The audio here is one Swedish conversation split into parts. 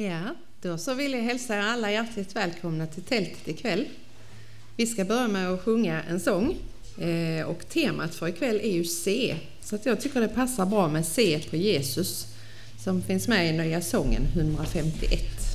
Ja, då så vill jag hälsa er alla hjärtligt välkomna till tältet ikväll. Vi ska börja med att sjunga en sång eh, och temat för ikväll är ju C. Så att jag tycker det passar bra med C på Jesus som finns med i Nya sången 151.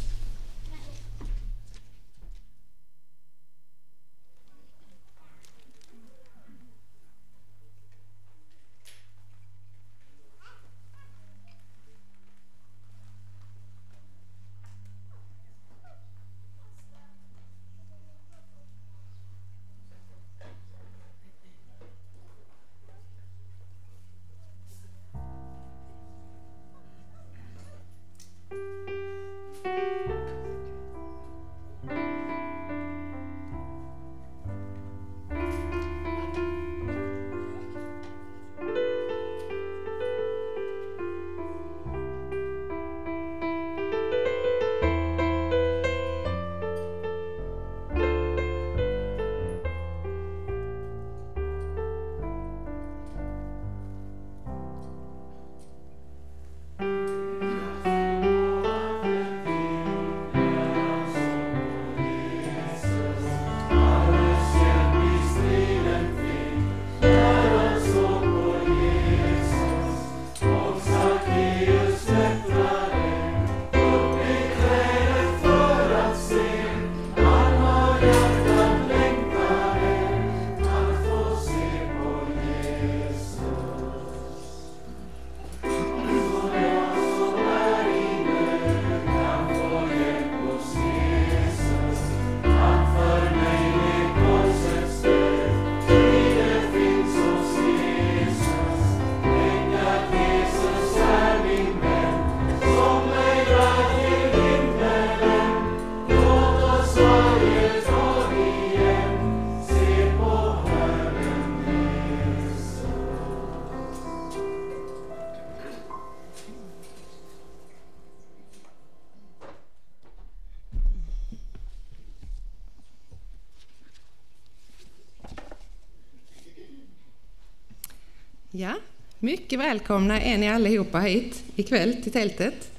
Ja, mycket välkomna är ni allihopa hit ikväll till tältet.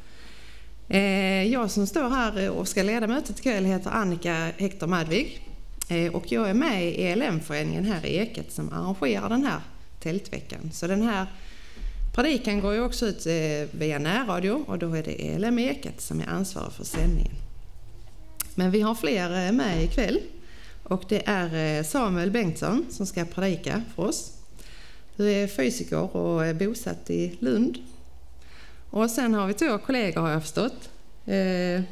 Eh, jag som står här och ska leda mötet ikväll heter Annika Hector Madvig eh, och jag är med i ELM-föreningen här i Eket som arrangerar den här tältveckan. Så den här predikan går ju också ut eh, via närradio och då är det ELM Eket som är ansvarig för sändningen. Men vi har fler med ikväll och det är Samuel Bengtsson som ska predika för oss. Du är fysiker och är bosatt i Lund. Och sen har vi två kollegor har jag förstått. Eh,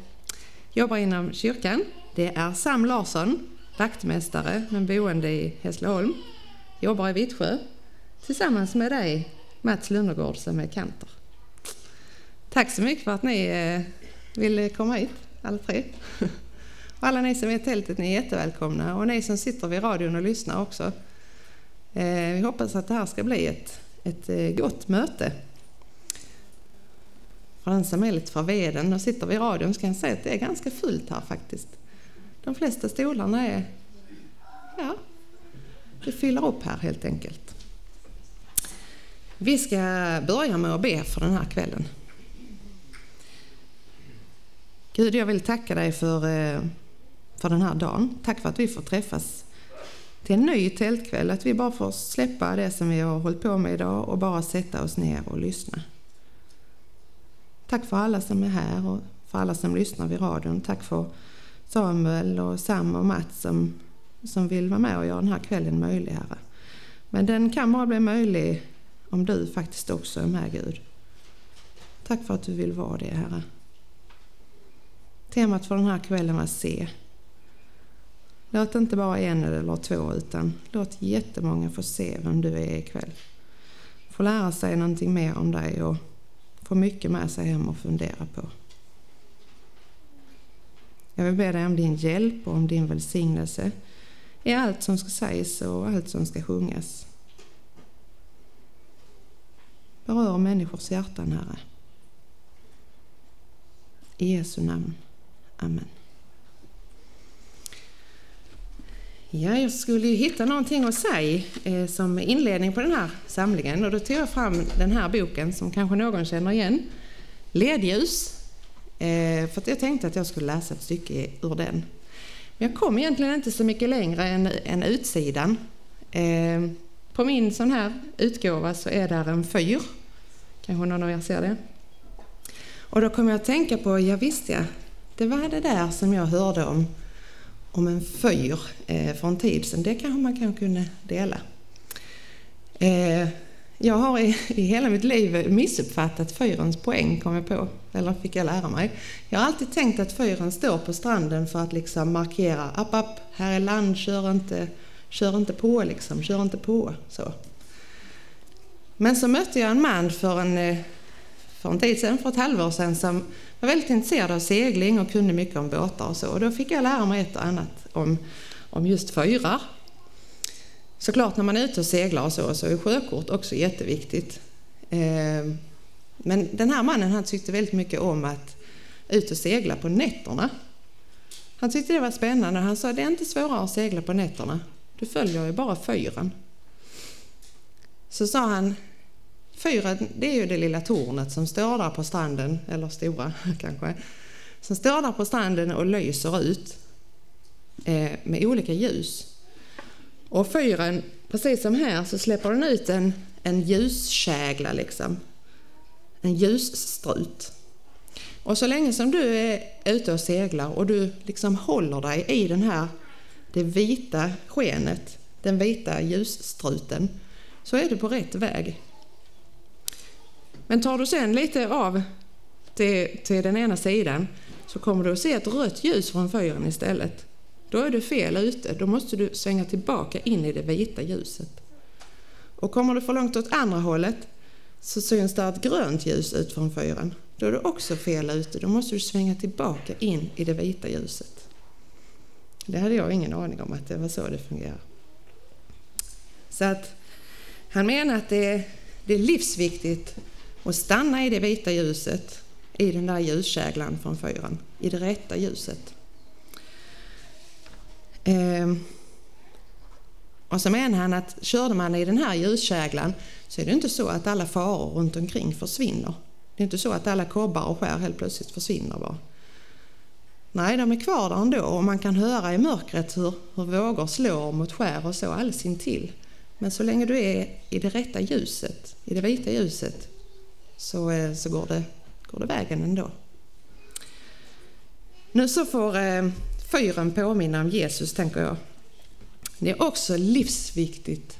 jobbar inom kyrkan. Det är Sam Larsson, vaktmästare men boende i Hässleholm. Jobbar i Vittsjö. Tillsammans med dig Mats Lundergård som är kantor. Tack så mycket för att ni eh, ville komma hit, alla tre. Och alla ni som är i tältet, ni är jättevälkomna. Och ni som sitter vid radion och lyssnar också. Eh, vi hoppas att det här ska bli ett, ett eh, gott möte. För den som är lite förveden och sitter vid radion så kan jag säga att det är ganska fullt här faktiskt. De flesta stolarna är, ja, det fyller upp här helt enkelt. Vi ska börja med att be för den här kvällen. Gud, jag vill tacka dig för, eh, för den här dagen. Tack för att vi får träffas till en ny tältkväll. Att vi bara får släppa det som vi har hållit på med idag och bara sätta oss ner och lyssna. Tack för alla som är här och för alla som lyssnar vid radion. Tack för Samuel och Sam och Mats som, som vill vara med och göra den här kvällen möjlig, Men den kan bara bli möjlig om du faktiskt också är med, Gud. Tack för att du vill vara det, Herre. Temat för den här kvällen var se. Låt inte bara en eller två utan låt jättemånga få se vem du är ikväll. Få lära sig någonting mer om dig och få mycket med sig hem och fundera på. Jag vill be dig om din hjälp och om din välsignelse i allt som ska sägas och allt som ska sjungas. Berör människors hjärtan, Herre. I Jesu namn. Amen. Ja, jag skulle ju hitta någonting att säga eh, som inledning på den här samlingen och då tog jag fram den här boken som kanske någon känner igen. Ledljus. Eh, för att jag tänkte att jag skulle läsa ett stycke ur den. Men jag kom egentligen inte så mycket längre än, än utsidan. Eh, på min sån här utgåva så är där en fyr. Kanske någon av er ser det? Och då kom jag att tänka på, ja visst ja, det var det där som jag hörde om, om en fyr eh, för en tid sedan. Det kanske man kan kunna dela. Eh, jag har i, i hela mitt liv missuppfattat fyrens poäng, kom jag på. Eller fick jag lära mig. Jag har alltid tänkt att fyren står på stranden för att liksom markera, app, app, här är land, kör inte, kör inte på liksom, kör inte på. Så. Men så mötte jag en man för en, eh, för en tid sedan, för ett halvår sedan, som var väldigt intresserad av segling och kunde mycket om båtar och så. Och då fick jag lära mig ett och annat om, om just fyrar. Såklart när man är ute och seglar och så, så är sjökort också jätteviktigt. Ehm, men den här mannen han tyckte väldigt mycket om att ut och segla på nätterna. Han tyckte det var spännande. Han sa det är inte svårare att segla på nätterna. Du följer ju bara fyren. Så sa han, fyren det är ju det lilla tornet som står där på stranden, eller stora kanske, som står där på stranden och lyser ut eh, med olika ljus. Och fyren, precis som här, så släpper den ut en, en ljuskägla liksom. En ljusstrut. Och så länge som du är ute och seglar och du liksom håller dig i den här, det vita skenet, den vita ljusstruten, så är du på rätt väg. Men tar du sen lite av till, till den ena sidan så kommer du att se ett rött ljus från fyren istället. Då är du fel ute. Då måste du svänga tillbaka in i det vita ljuset. Och kommer du för långt åt andra hållet så syns det ett grönt ljus ut från fyren. Då är du också fel ute. Då måste du svänga tillbaka in i det vita ljuset. Det hade jag ingen aning om att det var så det fungerar. Så att han menar att det är, det är livsviktigt och stanna i det vita ljuset, i den där ljuskäglan från fyren, i det rätta ljuset. Ehm. Och så menar han att körde man i den här ljuskäglan så är det inte så att alla faror runt omkring försvinner. Det är inte så att alla kobbar och skär helt plötsligt försvinner bara. Nej, de är kvar där ändå och man kan höra i mörkret hur, hur vågor slår mot skär och så alldeles intill. Men så länge du är i det rätta ljuset, i det vita ljuset, så, eh, så går, det, går det vägen ändå. Nu så får eh, fyren påminna om Jesus, tänker jag. Det är också livsviktigt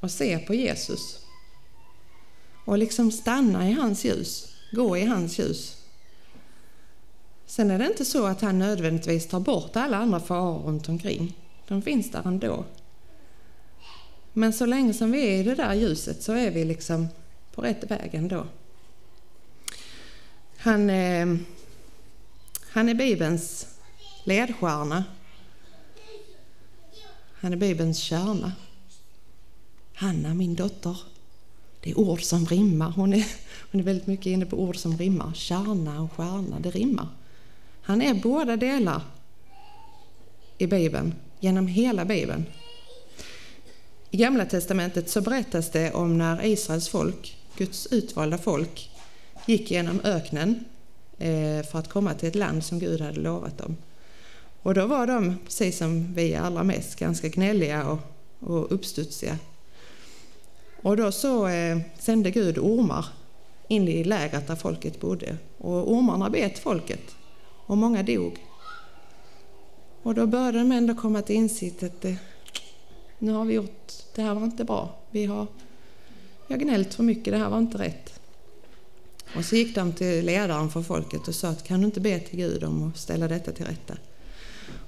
att se på Jesus och liksom stanna i hans ljus, gå i hans ljus. Sen är det inte så att han nödvändigtvis tar bort alla andra faror runt omkring. De finns där ändå. Men så länge som vi är i det där ljuset så är vi liksom på rätt väg ändå. Han, är, han är Bibelns ledstjärna. Han är Bibelns kärna. Hanna, min dotter. Det är ord som rimmar. Hon är, hon är väldigt mycket inne på ord som rimmar. Kärna och stjärna, det rimmar. Han är båda delar i Bibeln, genom hela Bibeln. I Gamla Testamentet så berättas det om när Israels folk, Guds utvalda folk, gick genom öknen eh, för att komma till ett land som Gud hade lovat dem. Och då var de, precis som vi allra mest, ganska gnälliga och, och uppstudsiga. Och då så eh, sände Gud ormar in i lägret där folket bodde. Och ormarna bet folket och många dog. Och då började de ändå komma till insikt att eh, nu har vi gjort, det här var inte bra. Vi har, vi har gnällt för mycket, det här var inte rätt. Och så gick de till ledaren för folket och sa att kan du inte be till Gud om att ställa detta till rätta?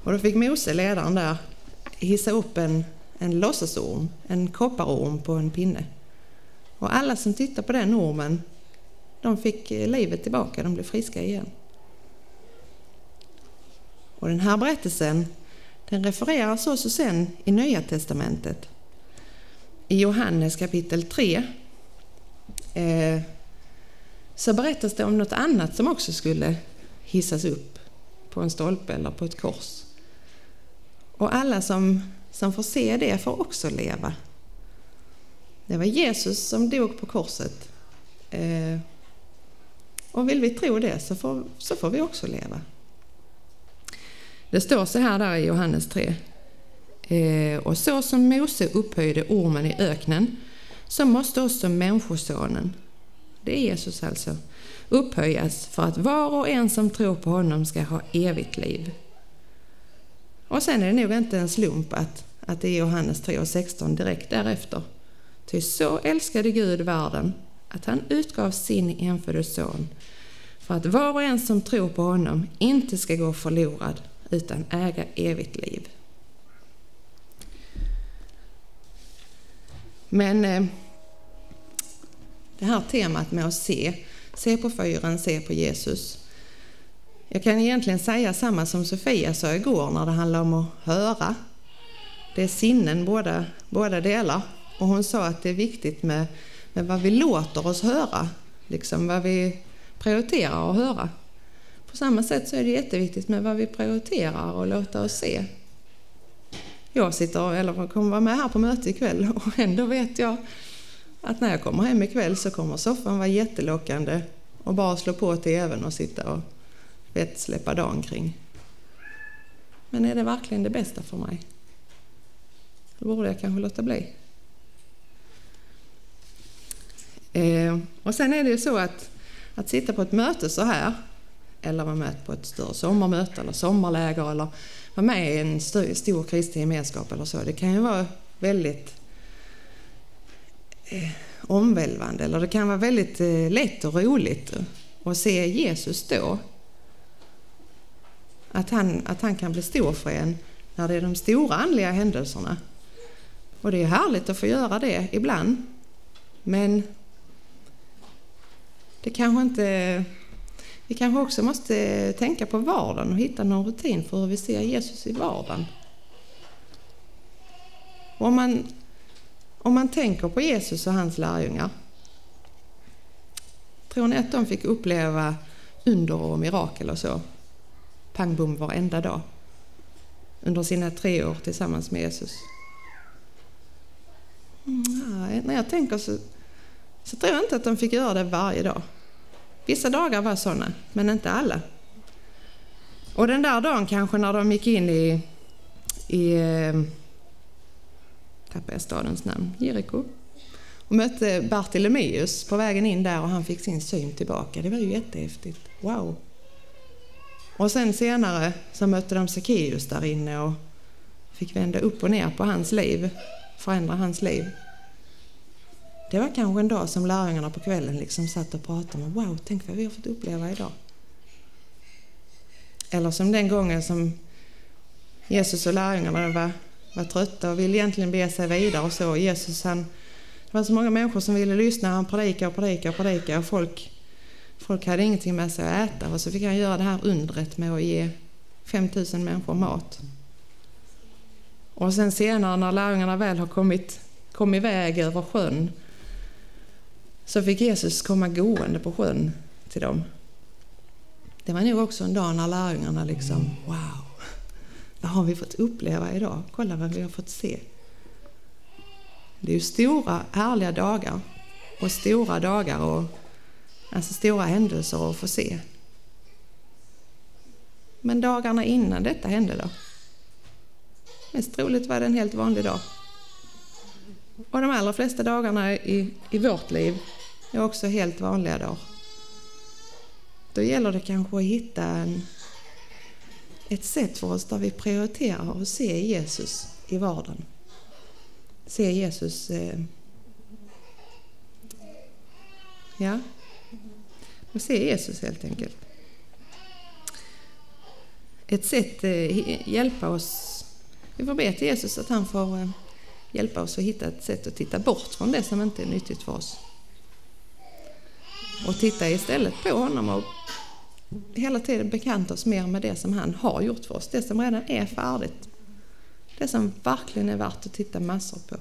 Och då fick Mose, ledaren där, hissa upp en, en låtsasorm, en kopparorm på en pinne. Och alla som tittade på den ormen, de fick livet tillbaka, de blev friska igen. Och den här berättelsen, den refereras också sen i Nya Testamentet. I Johannes kapitel 3 eh, så berättas det om något annat som också skulle hissas upp på en stolpe eller på ett kors. Och alla som, som får se det får också leva. Det var Jesus som dog på korset. Eh, Och vill vi tro det så får, så får vi också leva. Det står så här där i Johannes 3. Eh, och så som Mose upphöjde ormen i öknen så måste också Människosonen, det är Jesus alltså, upphöjas för att var och en som tror på honom ska ha evigt liv. Och sen är det nog inte en slump att, att det är Johannes 3.16 direkt därefter. Ty så älskade Gud världen att han utgav sin enfödde son för att var och en som tror på honom inte ska gå förlorad utan äga evigt liv. Men eh, det här temat med att se, se på fyren, se på Jesus. Jag kan egentligen säga samma som Sofia sa igår när det handlar om att höra. Det är sinnen båda, båda delar. Och hon sa att det är viktigt med, med vad vi låter oss höra, liksom vad vi prioriterar att höra. På samma sätt så är det jätteviktigt med vad vi prioriterar och låta oss se. Jag sitter, eller kommer vara med här på möte ikväll och ändå vet jag att när jag kommer hem ikväll så kommer soffan vara jättelockande och bara slå på tvn och sitta och vet, släppa dagen kring. Men är det verkligen det bästa för mig? Då borde jag kanske låta bli. Eh, och sen är det ju så att, att sitta på ett möte så här, eller vara med på ett större sommarmöte eller sommarläger eller vara med i en stor, stor kristen gemenskap eller så, det kan ju vara väldigt Eh, omvälvande eller det kan vara väldigt eh, lätt och roligt att se Jesus då. Att han, att han kan bli stor för en när det är de stora andliga händelserna. Och det är härligt att få göra det ibland. Men det kanske inte... Vi kanske också måste tänka på vardagen och hitta någon rutin för hur vi ser Jesus i vardagen. om man, om man tänker på Jesus och hans lärjungar, tror ni att de fick uppleva under och mirakel och så? Pang bom varenda dag under sina tre år tillsammans med Jesus? Nej, när jag tänker så så tror jag inte att de fick göra det varje dag. Vissa dagar var sådana, men inte alla. Och den där dagen kanske när de gick in i, i eh, tappade jag stadens namn, Jeriko, och mötte Bartolomeus på vägen in där och han fick sin syn tillbaka. Det var ju jättehäftigt. Wow! Och sen senare så mötte de Sackeus där inne och fick vända upp och ner på hans liv, förändra hans liv. Det var kanske en dag som lärjungarna på kvällen liksom satt och pratade om wow, tänk vad vi har fått uppleva idag. Eller som den gången som Jesus och lärjungarna var, var trötta och ville egentligen bege sig vidare och så. Jesus han, det var så många människor som ville lyssna. Han predikade och predikade och predikade och folk, folk hade ingenting med sig att äta. Och så fick han göra det här undret med att ge 5000 människor mat. Och sen senare när lärjungarna väl har kommit kom iväg över sjön så fick Jesus komma gående på sjön till dem. Det var nog också en dag när lärjungarna liksom, wow, vad har vi fått uppleva idag? Kolla vad vi har fått se. Det är ju stora, härliga dagar och stora dagar och alltså stora händelser att få se. Men dagarna innan detta hände då? Mest troligt var det en helt vanlig dag. Och de allra flesta dagarna i, i vårt liv är också helt vanliga dagar. Då gäller det kanske att hitta en, ett sätt för oss där vi prioriterar att se Jesus i vardagen. Se Jesus... Eh, ja, och se Jesus helt enkelt. Ett sätt eh, hjälpa oss... Vi får be till Jesus att han får eh, hjälpa oss att hitta ett sätt att titta bort från det som inte är nyttigt för oss och titta istället på honom och hela tiden bekanta oss mer med det som han har gjort för oss, det som redan är färdigt. Det som verkligen är värt att titta massor på.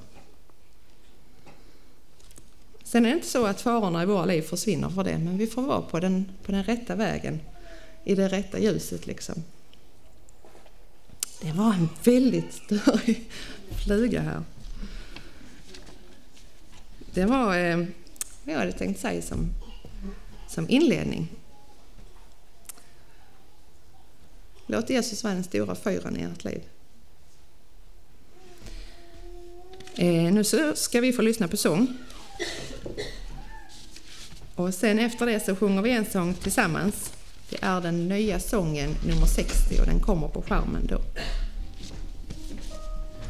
Sen är det inte så att farorna i våra liv försvinner för det, men vi får vara på den, på den rätta vägen, i det rätta ljuset liksom. Det var en väldigt störig fluga här. Det var eh, vad jag hade tänkt säga som som inledning. Låt Jesus vara den stora fyran i ert liv. Eh, nu så ska vi få lyssna på sång. Och sen efter det så sjunger vi en sång tillsammans. Det är den nya sången nummer 60 och den kommer på skärmen då.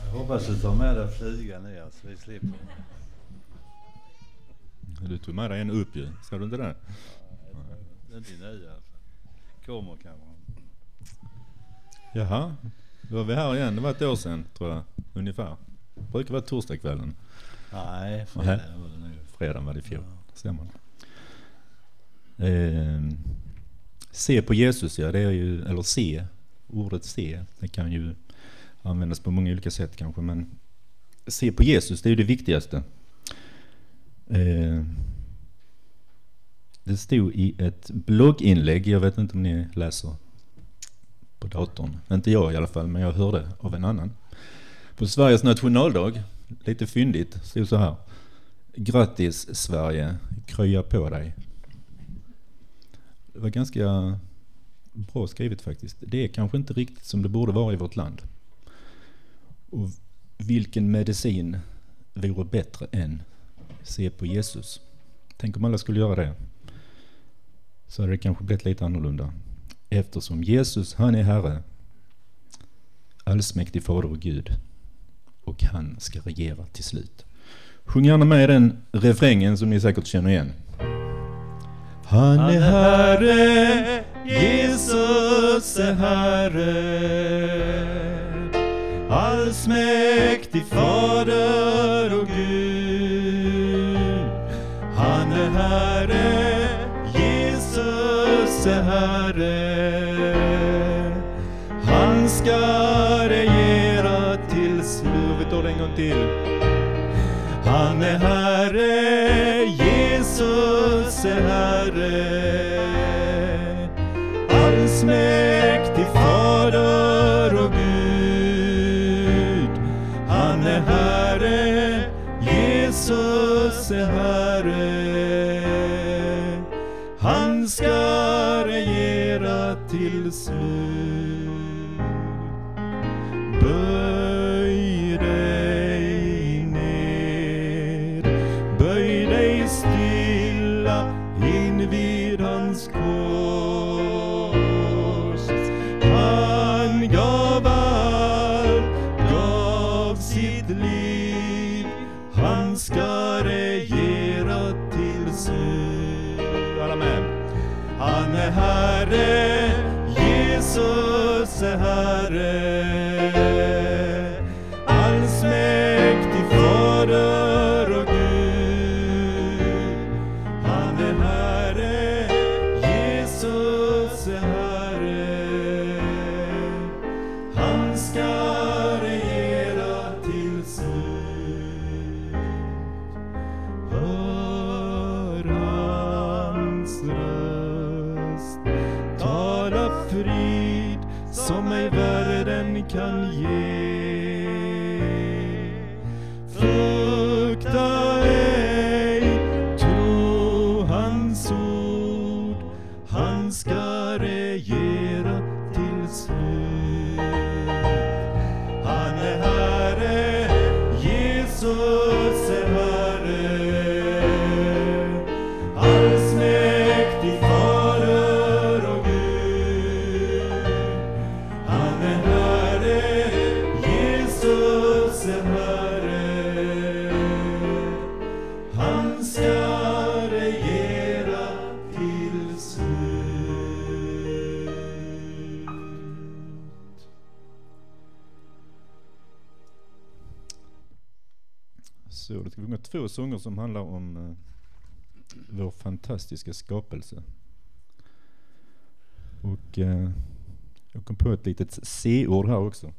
Jag hoppas du tar med dig flygan ner så vi slipper. Du tog med dig en upp ju, sa du inte det? Det är inte nu alltså. Kommer kanske. Jaha, då var vi här igen. Det var ett år sedan tror jag, ungefär. Det brukar vara torsdagskvällen. Nej, fredag var det nu. Fredagen var det i fjol. Stämmer. Eh, se på Jesus, ja det är ju, eller se, ordet se, det kan ju användas på många olika sätt kanske, men se på Jesus, det är ju det viktigaste. Eh, det stod i ett blogginlägg, jag vet inte om ni läser på datorn. Inte jag i alla fall, men jag hörde av en annan. På Sveriges nationaldag, lite fyndigt, stod så här. Grattis Sverige, krya på dig. Det var ganska bra skrivet faktiskt. Det är kanske inte riktigt som det borde vara i vårt land. Och vilken medicin vore bättre än se på Jesus? Tänk om alla skulle göra det. Så hade det kanske blivit lite annorlunda. Eftersom Jesus, han är Herre, allsmäktig Fader och Gud. Och han ska regera till slut. Sjung gärna med den refrängen som ni säkert känner igen. Han är Herre, Jesus är Herre. Allsmäktig Fader och Gud. Frälse Herre. Han ska regera till slutet. Vi tar det en gång till. Han är Herre, Jesus är Herre. Allsmäktig Fader och Gud. Han är Herre, Jesus är Herre. Jesus två sånger som handlar om eh, vår fantastiska skapelse. Och eh, jag kom på ett litet C-ord här också.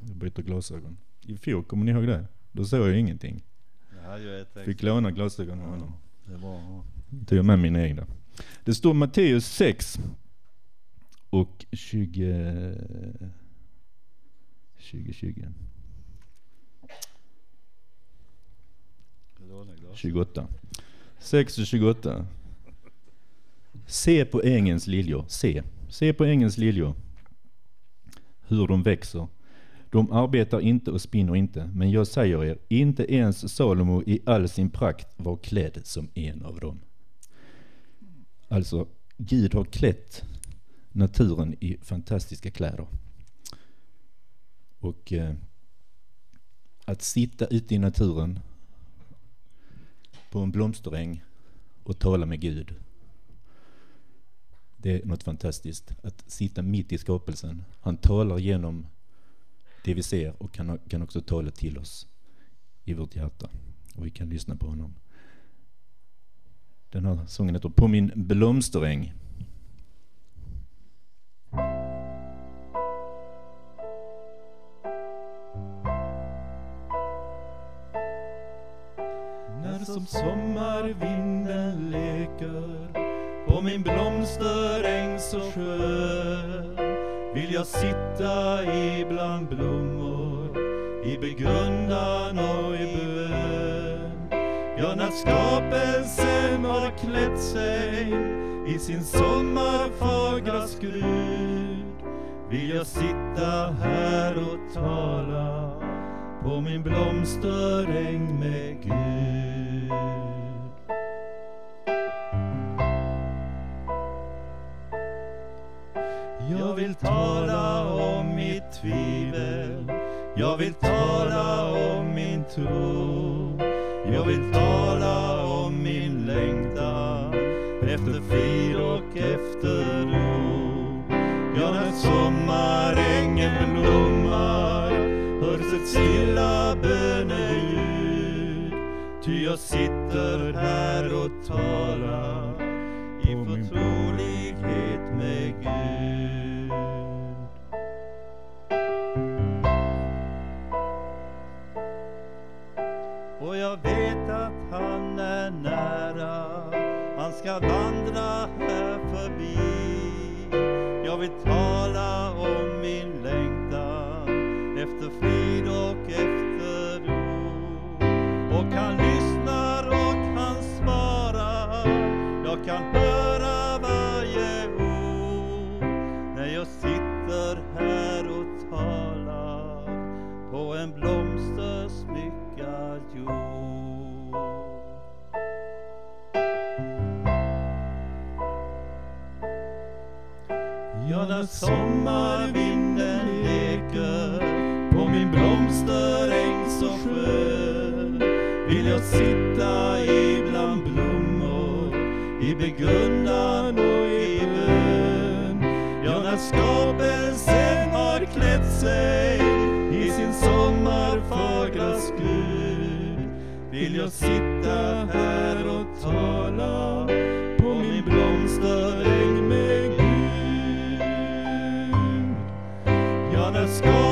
Jag byter glasögon. I fjol, kommer ni ihåg det? Då såg jag ingenting. Jag Fick låna glasögon av honom. Det bra. Tog med mina egna. Det står Matteus 6 och 20... 2020. 28. 6 och 28. Se på ängens liljor, se. Se på ängens liljor. Hur de växer. De arbetar inte och spinner inte, men jag säger er, inte ens Salomo i all sin prakt var klädd som en av dem. Alltså, Gud har klätt naturen i fantastiska kläder. Och eh, att sitta ute i naturen på en blomsteräng och tala med Gud. Det är något fantastiskt. Att sitta mitt i skapelsen. Han talar genom det vi ser och kan, kan också tala till oss i vårt hjärta. Och vi kan lyssna på honom. Den här sången heter På min blomsteräng. Som sommarvinden leker på min blomsteräng så skön vill jag sitta ibland blommor i begrundan och i bön. Ja, när skapelsen har klätt sig i sin sommarfagra skrud vill jag sitta här och tala på min blomsteräng med Gud. Vill tala om mitt tvivel. Jag vill tala om min tro. Jag vill tala om min längtan efter frid och efter ro. Ja, när sommarängen blommar hörs ett stilla böneljud. Ty jag sitter här och talar Och jag vet att han är nära, han ska vandra här förbi. Jag vill tala när sommarvinden leker på min blomsteräng så skön vill jag sitta ibland blommor i begrundan och i bön. Ja, när skapelsen har klätt sig i sin sommarfagra skrud vill jag sitta här och Ja,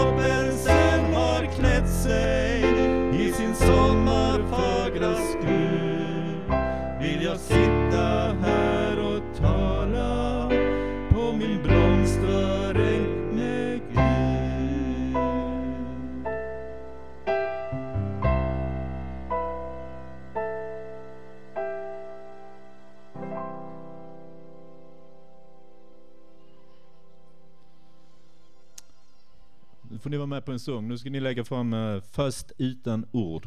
ni vara med på en sång. Nu ska ni lägga fram uh, Fast utan ord.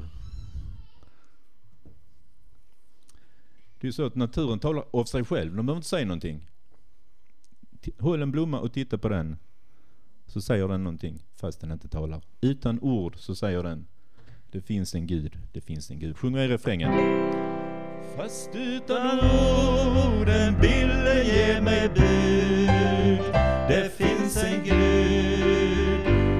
Det är ju så att naturen talar av sig själv. De behöver inte säga någonting. T- Håll en blomma och titta på den. Så säger den någonting fast den inte talar. Utan ord så säger den Det finns en Gud, det finns en Gud. Sjunger i refrängen. Fast utan ord ville ge mig bud Det finns en Gud,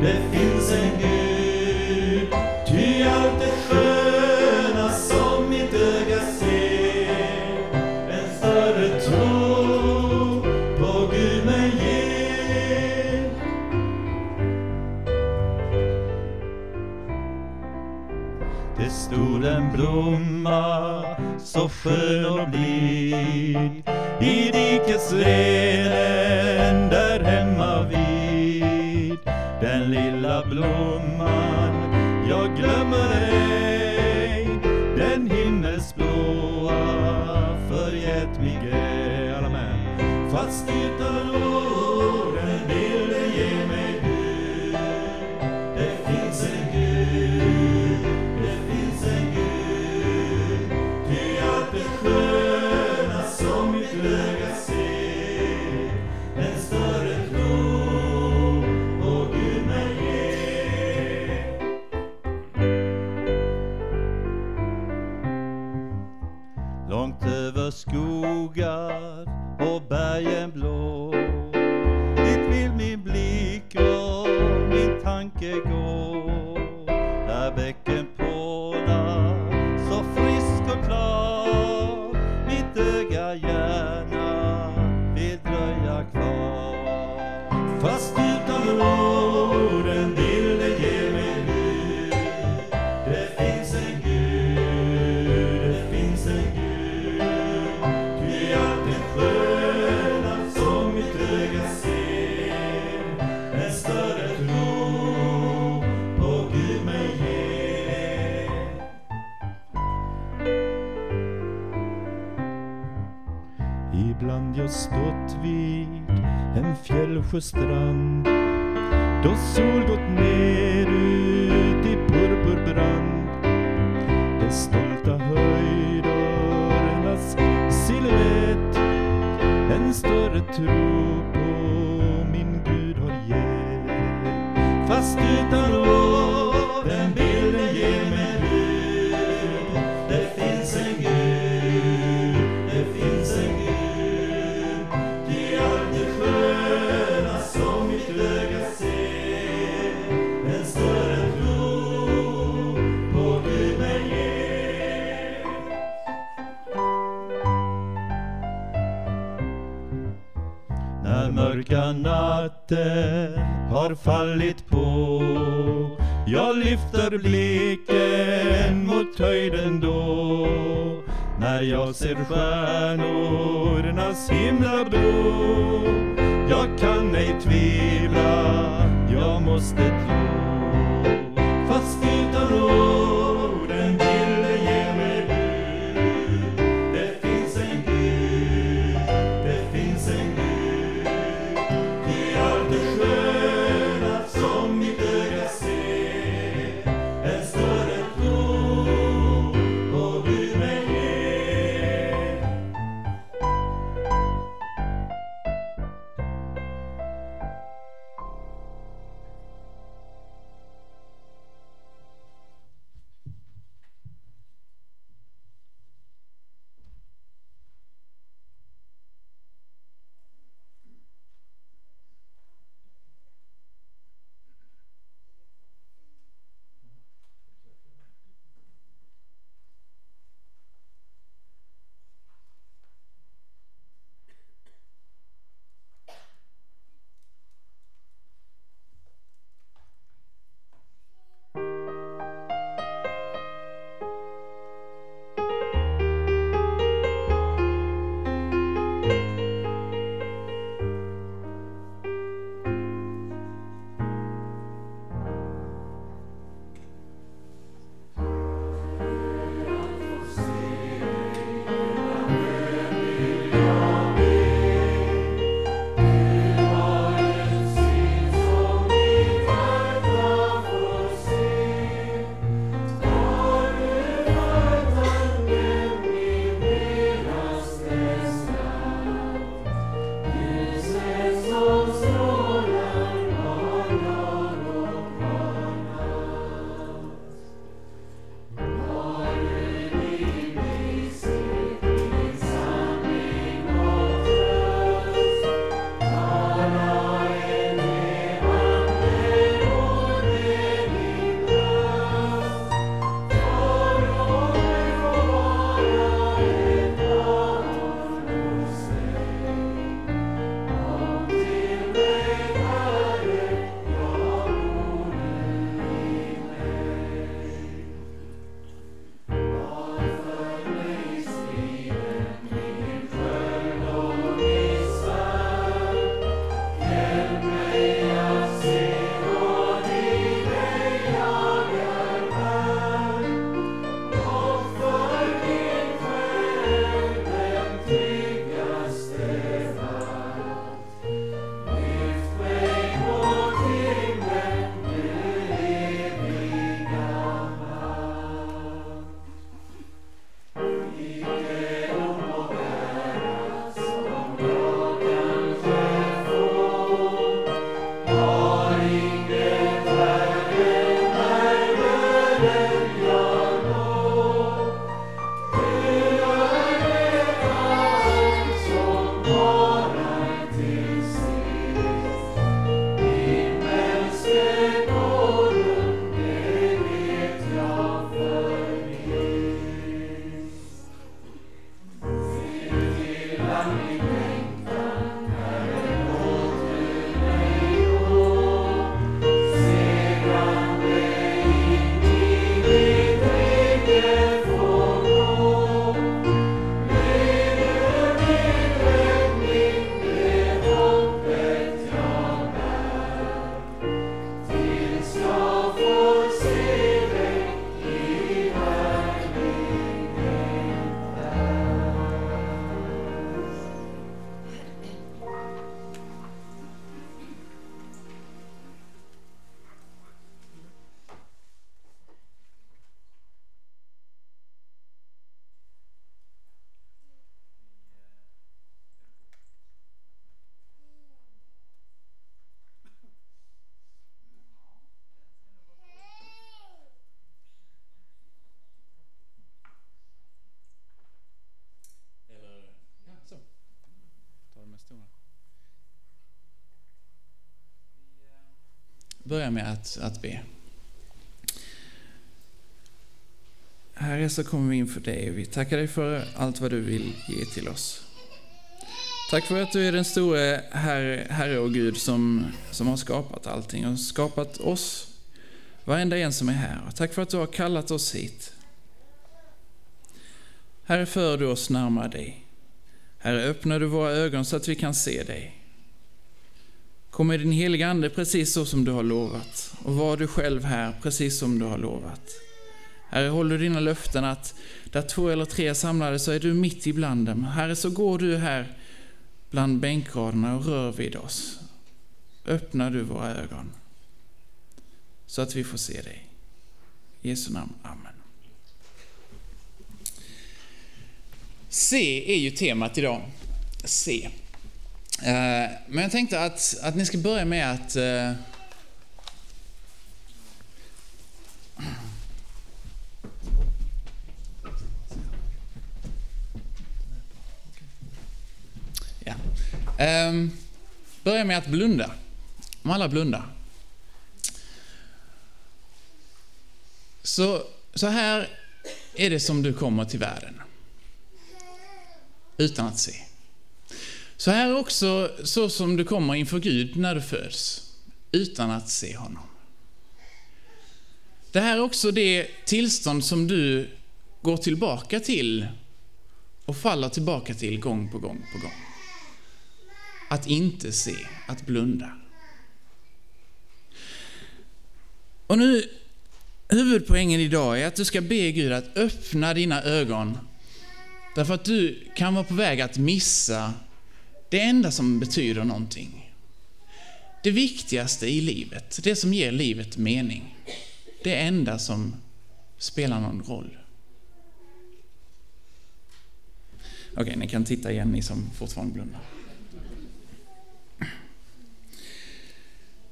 det finns en Gud Ty allt det sköna som mitt öga ser. En större tro på Gud mig ger. Det stod en blomma så skön och blid i dikets renen Den lilla blomman, jag glömmer ej den himmelsblåa förgätmige. Alla män, Fast utan börja med att, att be. Herre, så kommer vi inför dig. Vi tackar dig för allt vad du vill ge till oss. Tack för att du är den store herre, herre och Gud som, som har skapat allting och skapat oss, varenda en som är här. Och tack för att du har kallat oss hit. Herre, för du oss närmare dig. Herre, öppnar du våra ögon så att vi kan se dig. Kom med din heliga Ande precis så som du har lovat och var du själv här precis som du har lovat. Herre, håll du dina löften att där två eller tre är samlade så är du mitt ibland dem. Herre, så går du här bland bänkraderna och rör vid oss. Öppnar du våra ögon så att vi får se dig. I Jesu namn. Amen. Se är ju temat idag. Se. Eh, men jag tänkte att, att ni ska börja med att eh, Ja. Um, börja med att blunda. Om alla blundar. Så, så här är det som du kommer till världen. Utan att se. Så här är också så som du kommer inför Gud när du föds. Utan att se honom. Det här är också det tillstånd som du går tillbaka till och faller tillbaka till gång på gång på gång. Att inte se, att blunda. Och nu, huvudpoängen idag är att du ska be Gud att öppna dina ögon. Därför att du kan vara på väg att missa det enda som betyder någonting. Det viktigaste i livet, det som ger livet mening. Det enda som spelar någon roll. Okej, ni kan titta igen, ni som fortfarande blundar.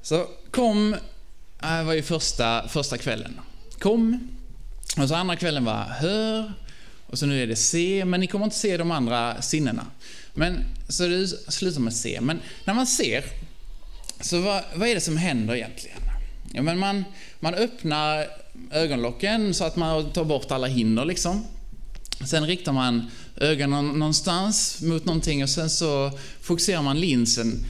Så kom, äh, det var ju första, första kvällen. Kom, och så andra kvällen var hör, och så nu är det se, men ni kommer inte se de andra sinnena. Men, så det slutar med se. Men när man ser, så vad, vad är det som händer egentligen? Ja, men man, man öppnar ögonlocken så att man tar bort alla hinder liksom. Sen riktar man ögonen någonstans mot någonting och sen så fokuserar man linsen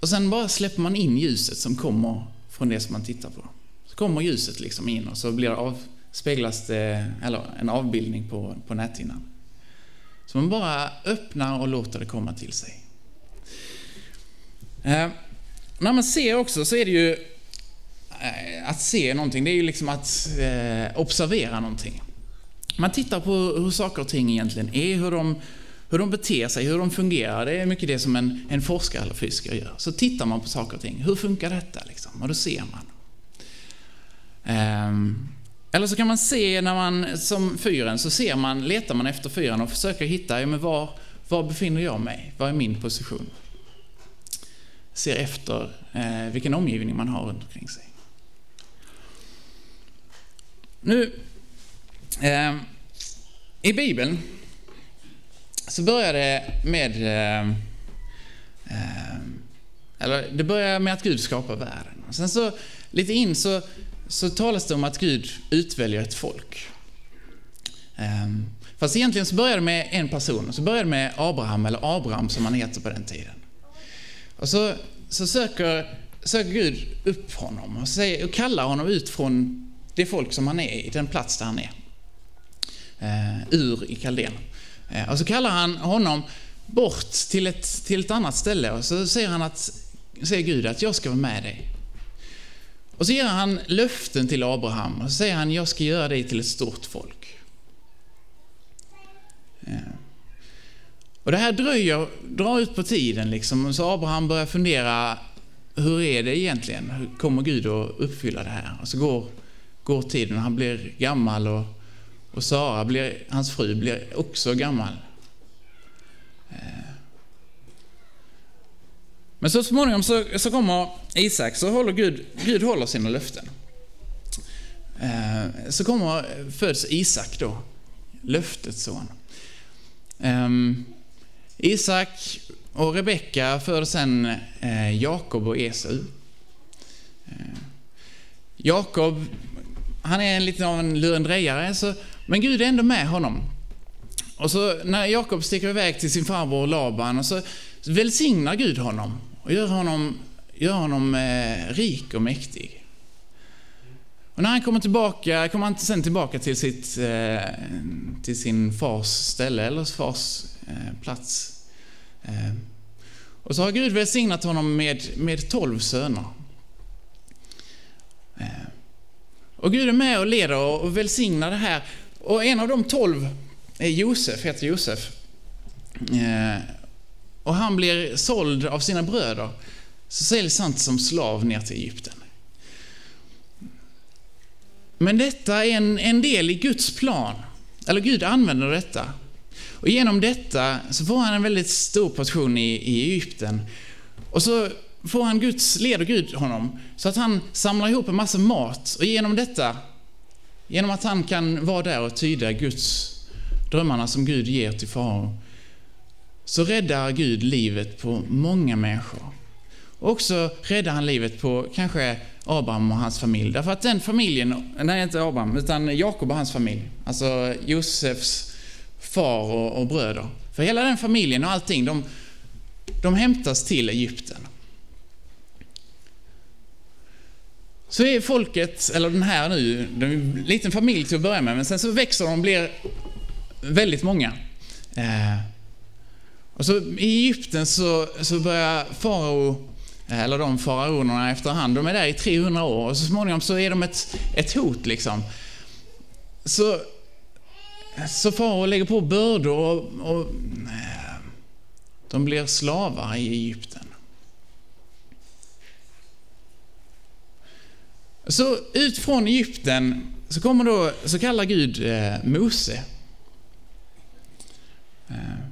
och sen bara släpper man in ljuset som kommer från det som man tittar på. Så kommer ljuset liksom in och så blir det av, speglas det, eller en avbildning på, på näthinnan. Så man bara öppnar och låter det komma till sig. Eh, när man ser också så är det ju eh, att se någonting, det är ju liksom att eh, observera någonting. Man tittar på hur saker och ting egentligen är, hur de, hur de beter sig, hur de fungerar. Det är mycket det som en, en forskare eller fysiker gör. Så tittar man på saker och ting. Hur funkar detta? Liksom? Och då ser man. Ehm, eller så kan man se när man, som fyren, så ser man, letar man efter fyren och försöker hitta, ja, men var, var befinner jag mig? Vad är min position? Ser efter eh, vilken omgivning man har runt omkring sig. Nu, eh, i Bibeln så börjar det med, eh, eh, eller det börjar med att Gud skapar världen. Sen så, lite in så så talas det om att Gud utväljer ett folk. Ehm, fast egentligen så börjar det med en person, så börjar det med Abraham, eller Abraham som han heter på den tiden. Och så, så söker, söker Gud upp honom och, säger, och kallar honom ut från det folk som han är i, den plats där han är. Ehm, ur i Kaldén. Ehm, och så kallar han honom bort till ett, till ett annat ställe och så säger han att, säger Gud att jag ska vara med dig. Och så ger han löften till Abraham och så säger han, jag ska göra dig till ett stort folk. Ja. Och det här dröjer, drar ut på tiden liksom, så Abraham börjar fundera, hur är det egentligen? Hur kommer Gud att uppfylla det här? Och så går, går tiden och han blir gammal och, och Sara, blir, hans fru, blir också gammal. Eh. Men så småningom så, så kommer Isak, så håller Gud, Gud håller sina löften. Eh, så kommer, föds Isak då, löftets son. Eh, Isak och Rebecka föder sen eh, Jakob och Esau. Eh, Jakob, han är lite av en lurendrejare, så, men Gud är ändå med honom. Och så när Jakob sticker iväg till sin farbror Laban, och så välsignar Gud honom och gör honom, gör honom eh, rik och mäktig. Och när han kommer tillbaka, kommer han sen tillbaka till, sitt, eh, till sin fars ställe, eller fars eh, plats. Eh, och så har Gud välsignat honom med, med tolv söner. Eh, och Gud är med och leder och välsignar det här. Och en av de tolv är Josef, heter Josef. Eh, och han blir såld av sina bröder. Så säljs han som slav ner till Egypten. Men detta är en, en del i Guds plan. Eller Gud använder detta. Och genom detta så får han en väldigt stor position i, i Egypten. Och så får han Guds, leder Gud honom så att han samlar ihop en massa mat och genom detta, genom att han kan vara där och tyda Guds drömmarna som Gud ger till farao, så räddar Gud livet på många människor. Och också räddar han livet på kanske Abraham och hans familj. Därför att den familjen, nej inte Abraham, utan Jakob och hans familj, alltså Josefs far och, och bröder. För hela den familjen och allting, de, de hämtas till Egypten. Så är folket, eller den här nu, de är en liten familj till att börja med, men sen så växer de och blir väldigt många. Eh, och så i Egypten så, så börjar farao, eh, eller de faraonerna efterhand, de är där i 300 år och så småningom så är de ett, ett hot liksom. Så, så farao lägger på bördor och, och eh, de blir slavar i Egypten. Så ut från Egypten så kommer då, så kallar Gud eh, Mose. Eh,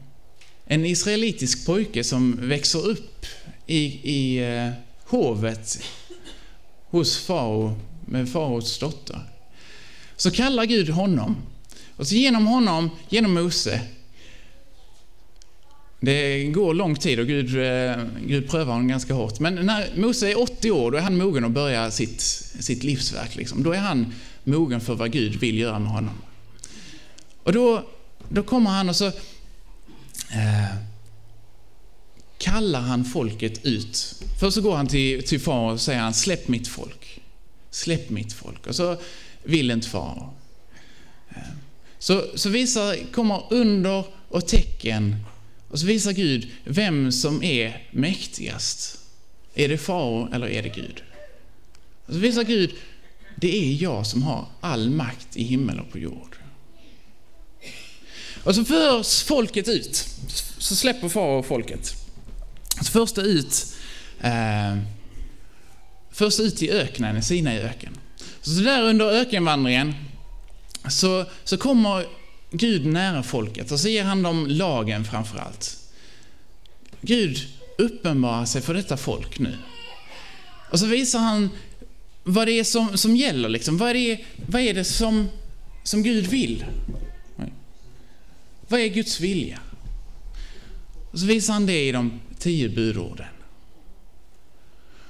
en israelitisk pojke som växer upp i, i eh, hovet hos farao med faraos dotter. Så kallar Gud honom. Och så genom honom, genom Mose, det går lång tid och Gud, eh, Gud prövar honom ganska hårt. Men när Mose är 80 år, då är han mogen att börja sitt, sitt livsverk. Liksom. Då är han mogen för vad Gud vill göra med honom. Och då, då kommer han och så eh, kallar han folket ut. Först så går han till, till far och säger han, släpp mitt folk. Släpp mitt folk. Och så vill inte far. Eh, så, så visar, kommer under och tecken och så visar Gud vem som är mäktigast. Är det farao eller är det Gud? Och så visar Gud, det är jag som har all makt i himmel och på jord. Och så förs folket ut. Så släpper farao folket. Så förs det ut, eh, först ut i öknen, i Sinai öken. Så där under ökenvandringen så, så kommer Gud nära folket och så ger han dem lagen framför allt. Gud uppenbarar sig för detta folk nu. Och så visar han vad det är som, som gäller. Liksom. Vad, är det, vad är det som, som Gud vill? Vad är Guds vilja? Och så visar han det i de tio budorden.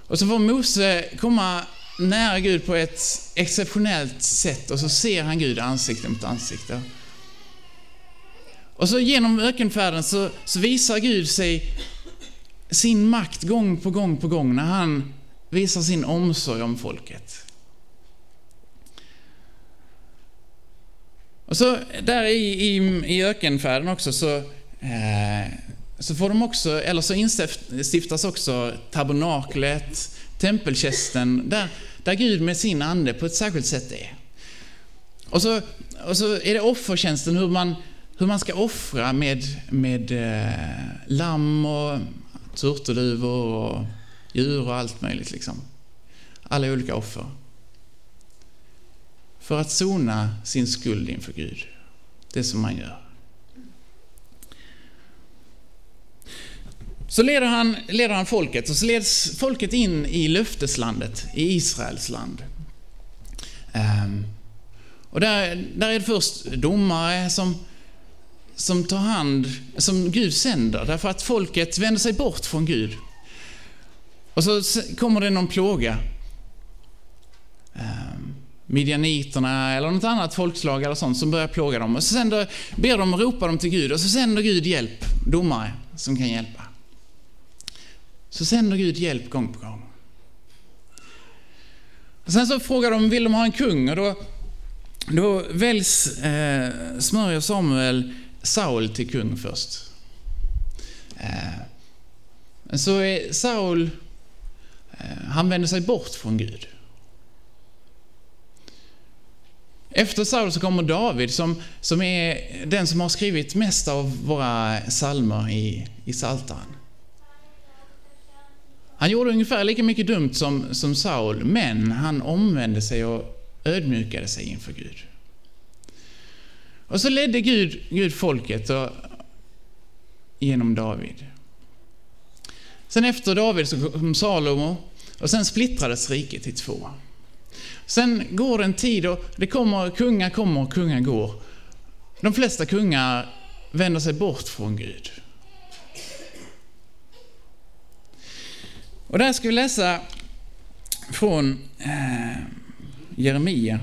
Och så får Mose komma nära Gud på ett exceptionellt sätt och så ser han Gud ansikte mot ansikte. Och så genom ökenfärden så, så visar Gud sig sin makt gång på gång på gång när han visar sin omsorg om folket. Och så där i, i, i ökenfärden också så, eh, så får de också, eller så instiftas också tabernaklet, tempelkästen, där, där Gud med sin ande på ett särskilt sätt är. Och så, och så är det offertjänsten, hur man hur man ska offra med, med eh, lamm och turturduvor och djur och allt möjligt. Liksom. Alla olika offer. För att sona sin skuld inför Gud. Det som man gör. Så leder han, leder han folket och så leds folket in i löfteslandet, i Israels land. Um, och där, där är det först domare som som tar hand, som Gud sänder, därför att folket vänder sig bort från Gud. Och så kommer det någon plåga. Midjaniterna eller något annat folkslag eller sånt som börjar plåga dem. Och så sänder, ber de och ropar dem till Gud och så sänder Gud hjälp, domare som kan hjälpa. Så sänder Gud hjälp gång på gång. Och sen så frågar de, vill de ha en kung? Och då, då väljs, eh, smörjer Samuel Saul till kung först. Eh, så är Saul, eh, han vänder sig bort från Gud. Efter Saul så kommer David som, som är den som har skrivit mest av våra psalmer i, i Psaltaren. Han gjorde ungefär lika mycket dumt som, som Saul, men han omvände sig och ödmjukade sig inför Gud. Och så ledde Gud, Gud folket och, genom David. Sen efter David så kom Salomo och sen splittrades riket i två. Sen går det en tid och det kommer, kungar kommer och kungar går. De flesta kungar vänder sig bort från Gud. Och där ska vi läsa från eh, Jeremia.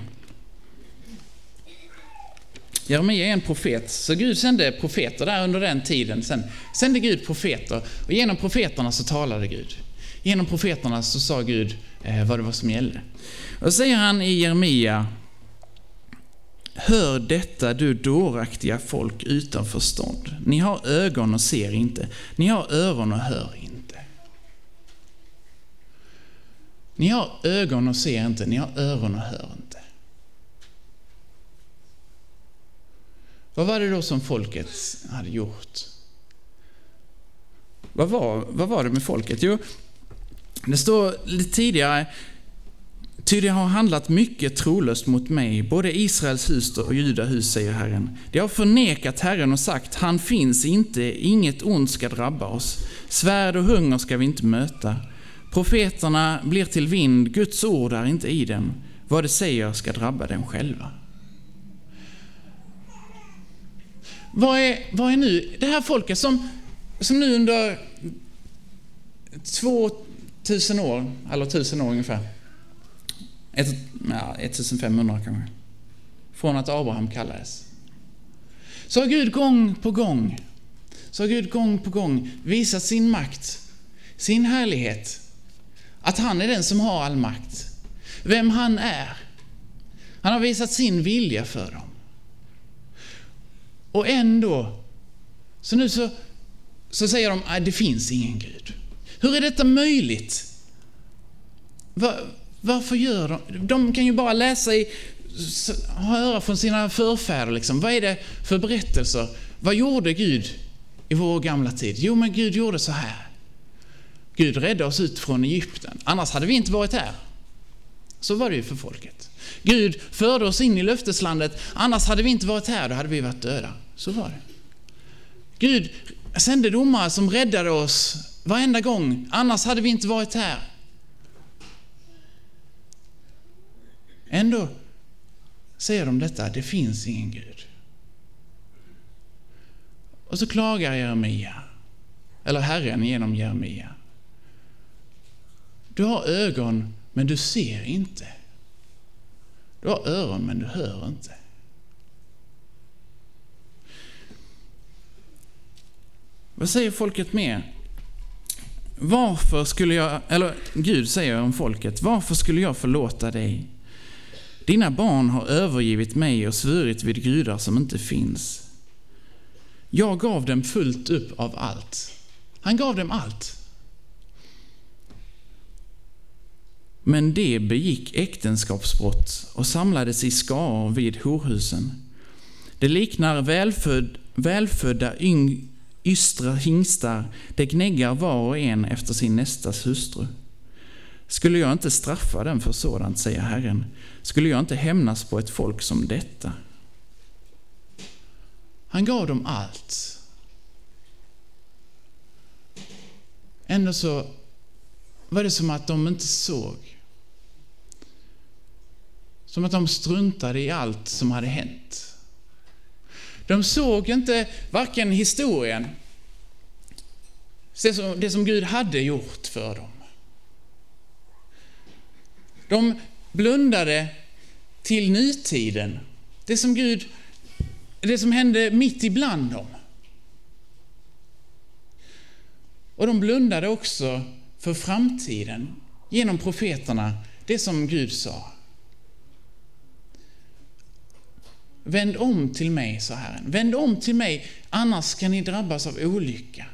Jeremia är en profet, så Gud sände profeter där under den tiden. Sen sände Gud profeter och genom profeterna så talade Gud. Genom profeterna så sa Gud eh, vad det var som gällde. Och säger han i Jeremia Hör detta du dåraktiga folk utan förstånd. Ni har ögon och ser inte. Ni har öron och hör inte. Ni har ögon och ser inte. Ni har öron och hör inte. Vad var det då som folket hade gjort? Vad var, vad var det med folket? Jo, det står lite tidigare Ty det har handlat mycket trolöst mot mig, både Israels hus och Juda hus, säger Herren. De har förnekat Herren och sagt, han finns inte, inget ont ska drabba oss. Svärd och hunger ska vi inte möta. Profeterna blir till vind, Guds ord är inte i dem. Vad de säger ska drabba dem själva. Vad är, vad är nu det här folket som, som nu under 2000 år, eller 1000 år ungefär, ett, ja, 1500 kanske. Från att Abraham kallades. Så har Gud gång på gång, så har Gud gång på gång visat sin makt, sin härlighet. Att han är den som har all makt. Vem han är. Han har visat sin vilja för dem. Och ändå, så nu så, så säger de att det finns ingen Gud. Hur är detta möjligt? Varför gör de? De kan ju bara läsa i, höra från sina förfäder liksom. Vad är det för berättelser? Vad gjorde Gud i vår gamla tid? Jo, men Gud gjorde så här. Gud räddade oss ut från Egypten, annars hade vi inte varit här. Så var det ju för folket. Gud förde oss in i löfteslandet, annars hade vi inte varit här, då hade vi varit döda. Så var det. Gud sände domare som räddade oss varenda gång, annars hade vi inte varit här. Ändå säger de detta, det finns ingen Gud. Och så klagar Jeremia, eller Herren genom Jeremia. Du har ögon, men du ser inte. Du har öron, men du hör inte. Vad säger folket mer? Varför skulle jag, eller Gud säger om folket, varför skulle jag förlåta dig? Dina barn har övergivit mig och svurit vid gudar som inte finns. Jag gav dem fullt upp av allt. Han gav dem allt. Men de begick äktenskapsbrott och samlades i skaror vid horhusen. Det liknar välfödd, välfödda yng, ystra hingstar, de gnäggar var och en efter sin nästas hustru. Skulle jag inte straffa dem för sådant, säger Herren, skulle jag inte hämnas på ett folk som detta. Han gav dem allt. Ändå så var det som att de inte såg. Som att de struntade i allt som hade hänt. De såg inte varken historien, det som Gud hade gjort för dem. De blundade till nutiden. Det som Gud, det som hände mitt ibland dem. Och de blundade också för framtiden genom profeterna, det som Gud sa. Vänd om till mig, sa Herren. Vänd om till mig, annars kan ni drabbas av olycka.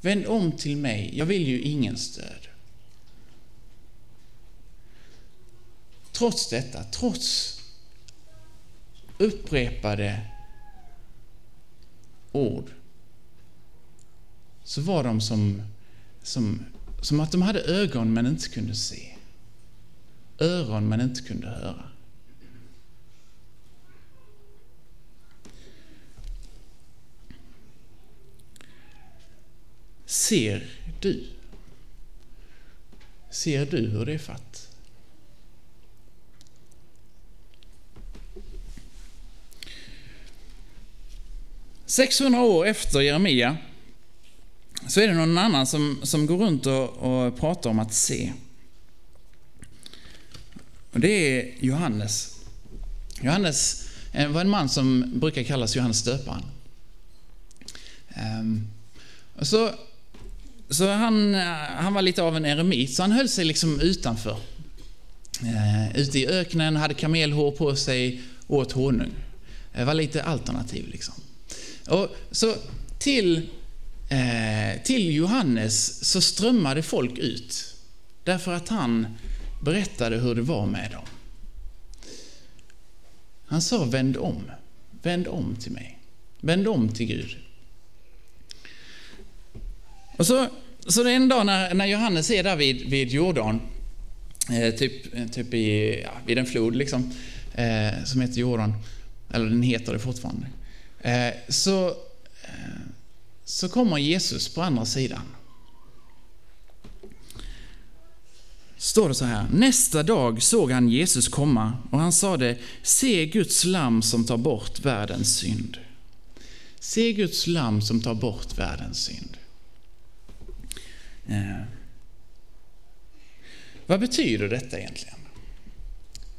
Vänd om till mig, jag vill ju ingen stöd. Trots detta, trots upprepade ord, så var de som, som, som att de hade ögon men inte kunde se. Öron men inte kunde höra. Ser du? Ser du hur det är fatt? –600 år efter Jeremia så är det någon annan som, som går runt och, och pratar om att se. Och det är Johannes. Johannes eh, var en man som brukar kallas Johannes döparen. Ehm, så så han, eh, han var lite av en eremit, så han höll sig liksom utanför. Eh, ute i öknen, hade kamelhår på sig, åt honung. Det var lite alternativ liksom. Och så till Eh, till Johannes så strömmade folk ut därför att han berättade hur det var med dem. Han sa vänd om, vänd om till mig, vänd om till Gud. Och så, så det är en dag när, när Johannes är där vid, vid Jordan, eh, typ, typ i, ja, vid en flod liksom, eh, som heter Jordan, eller den heter det fortfarande. Eh, så eh, så kommer Jesus på andra sidan. Står det så här. Nästa dag såg han Jesus komma och han sade, se Guds lam som tar bort världens synd. Se Guds lam som tar bort världens synd. Eh. Vad betyder detta egentligen?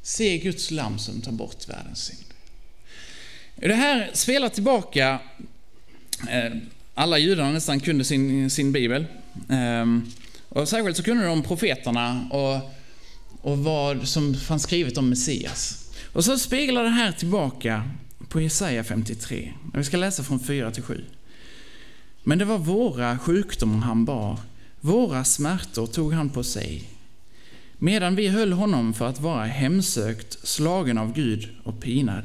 Se Guds lam som tar bort världens synd. Det här spelar tillbaka eh, alla judarna nästan kunde sin, sin bibel. Ehm, och särskilt så kunde de profeterna och, och vad som fanns skrivet om Messias. Och så speglar det här tillbaka på Jesaja 53. Vi ska läsa från 4 till 7. Men det var våra sjukdomar han bar, våra smärtor tog han på sig. Medan vi höll honom för att vara hemsökt, slagen av Gud och pinad.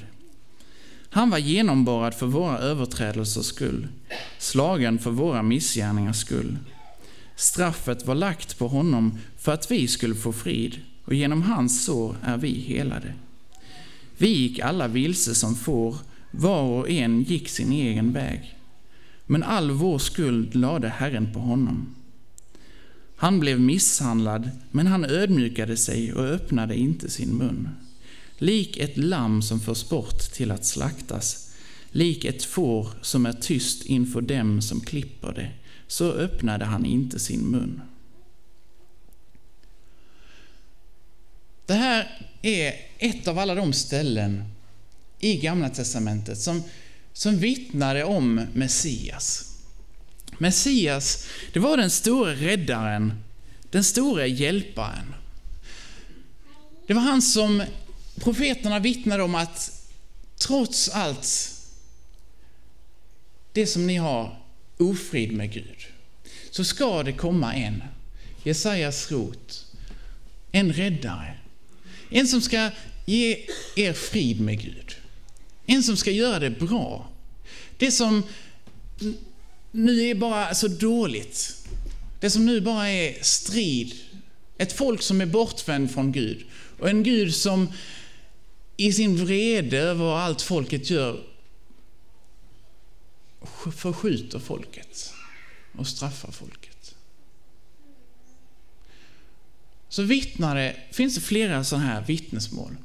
Han var genomborrad för våra överträdelsers skull, slagen för våra missgärningars skull. Straffet var lagt på honom för att vi skulle få frid, och genom hans sår är vi helade. Vi gick alla vilse som får, var och en gick sin egen väg. Men all vår skuld lade Herren på honom. Han blev misshandlad, men han ödmjukade sig och öppnade inte sin mun. Lik ett lamm som förs bort till att slaktas, lik ett får som är tyst inför dem som klipper det, så öppnade han inte sin mun. Det här är ett av alla de ställen i Gamla Testamentet som, som vittnade om Messias. Messias, det var den stora räddaren, den stora hjälparen. Det var han som profeterna vittnar om att trots allt det som ni har ofrid med Gud, så ska det komma en, Jesajas rot, en räddare. En som ska ge er frid med Gud. En som ska göra det bra. Det som nu är bara så dåligt. Det som nu bara är strid. Ett folk som är bortvänd från Gud. Och en Gud som i sin vrede över allt folket gör förskjuter folket och straffar folket. Så vittnar det, finns det flera sådana här vittnesmål.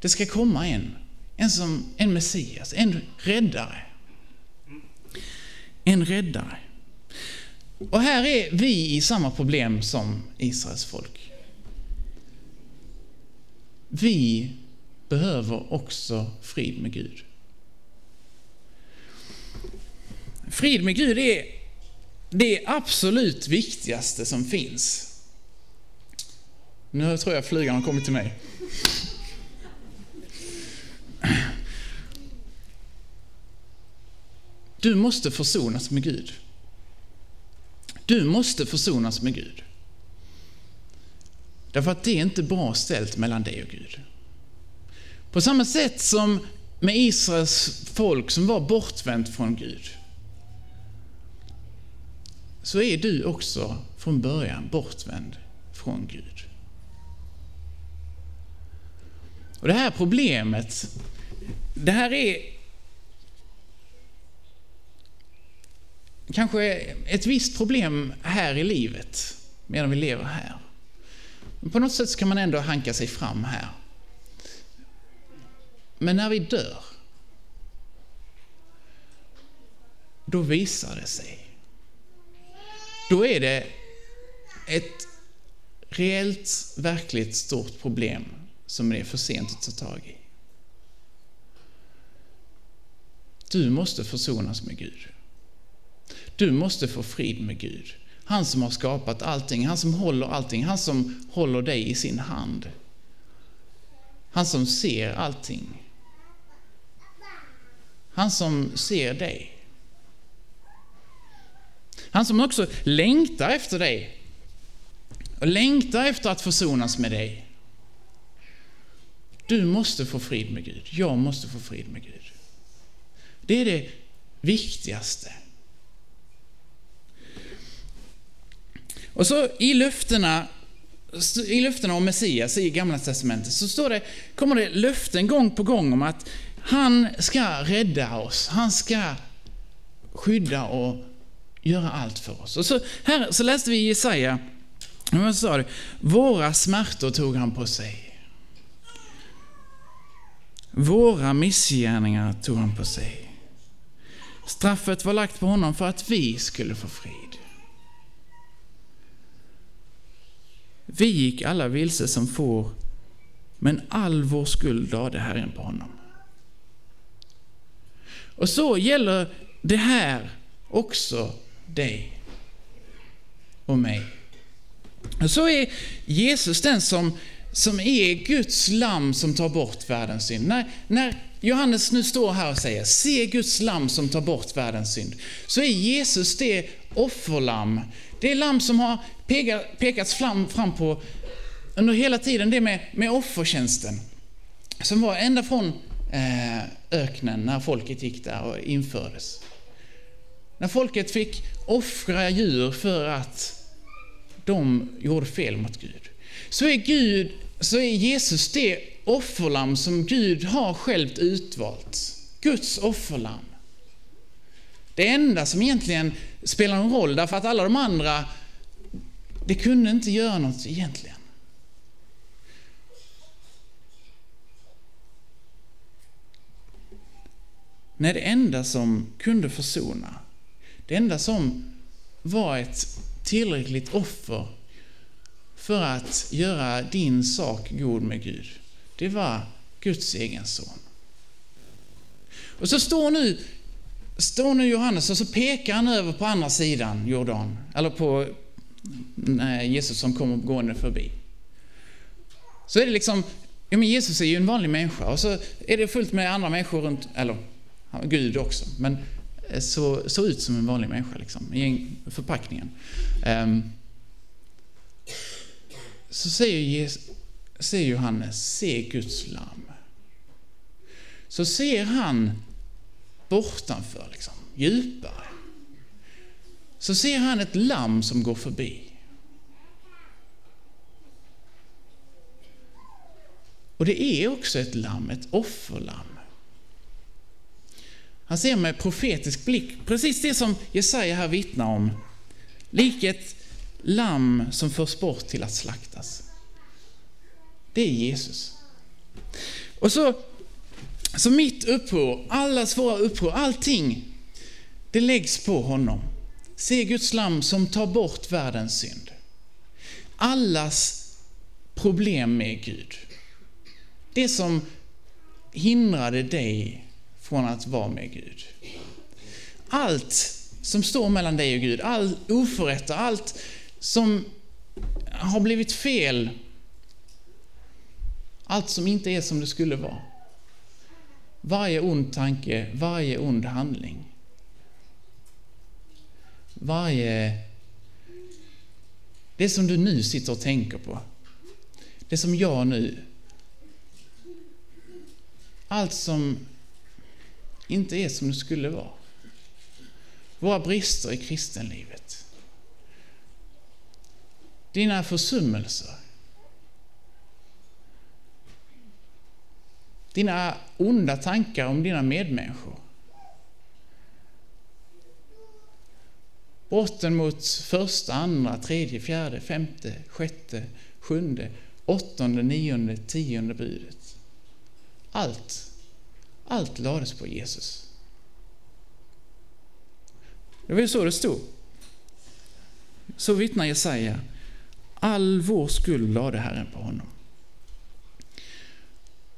Det ska komma en, en, som, en Messias, en räddare. En räddare. Och här är vi i samma problem som Israels folk. Vi behöver också frid med Gud. Frid med Gud är det absolut viktigaste som finns. Nu tror jag flygan har kommit till mig. Du måste försonas med Gud. Du måste försonas med Gud. Därför att det är inte bra ställt mellan dig och Gud. På samma sätt som med Israels folk som var bortvänt från Gud. Så är du också från början bortvänd från Gud. Och det här problemet, det här är kanske ett visst problem här i livet, medan vi lever här. Men på något sätt så kan man ändå hanka sig fram här. Men när vi dör, då visar det sig. Då är det ett reellt, verkligt stort problem som det är för sent att ta tag i. Du måste försonas med Gud. Du måste få frid med Gud. Han som har skapat allting, han som håller allting, han som håller dig i sin hand. Han som ser allting. Han som ser dig. Han som också längtar efter dig. Och längtar efter att försonas med dig. Du måste få frid med Gud. Jag måste få frid med Gud. Det är det viktigaste. Och så i löftena, i löftena om Messias i Gamla Testamentet så står det, kommer det löften gång på gång om att han ska rädda oss. Han ska skydda och göra allt för oss. Och så, här så läste vi Jesaja, vad sa det? Våra smärtor tog han på sig. Våra missgärningar tog han på sig. Straffet var lagt på honom för att vi skulle få frid. Vi gick alla vilse som får, men all vår skuld lade Herren på honom. Och så gäller det här också dig och mig. Och så är Jesus den som, som är Guds lamm som tar bort världens synd. När, när Johannes nu står här och säger se Guds lamm som tar bort världens synd, så är Jesus det offerlamm, det lamm som har pekats fram, fram på under hela tiden, det med, med offertjänsten. Som var ända från Eh, öknen när folket gick där och infördes. När folket fick offra djur för att de gjorde fel mot Gud. Så är, Gud, så är Jesus det offerlamm som Gud har självt utvalt. Guds offerlamm. Det enda som egentligen spelar någon roll, därför att alla de andra, det kunde inte göra något egentligen. Nej, det enda som kunde försona, det enda som var ett tillräckligt offer för att göra din sak god med Gud, det var Guds egen son. Och så står nu, står nu Johannes och så pekar han över på andra sidan Jordan, eller på Jesus som kommer gående förbi. Så är det liksom, ja men Jesus är ju en vanlig människa och så är det fullt med andra människor runt, eller Gud också, men eh, så, såg ut som en vanlig människa liksom, i förpackningen. Um, så säger, Jesus, säger Johannes, se Guds lamm. Så ser han bortanför, liksom, djupare. Så ser han ett lamm som går förbi. Och det är också ett lamm, ett offerlamm. Han ser med profetisk blick precis det som Jesaja här vittnar om. Lik ett lamm som förs bort till att slaktas. Det är Jesus. Och så, så mitt uppror, allas våra uppror, allting, det läggs på honom. Se Guds lamm som tar bort världens synd. Allas problem med Gud. Det som hindrade dig från att vara med Gud. Allt som står mellan dig och Gud, all oförrätter, allt som har blivit fel, allt som inte är som det skulle vara. Varje ond tanke, varje ond handling. Varje... Det som du nu sitter och tänker på. Det som jag nu... Allt som inte är som det skulle vara. Våra brister i kristenlivet. Dina försummelser. Dina onda tankar om dina medmänniskor. Brotten mot första, andra, tredje, fjärde, femte, sjätte, sjunde, åttonde, nionde, tionde budet. Allt, allt lades på Jesus. Det var ju så det stod. Så vittnar Jesaja. All vår skuld lade Herren på honom.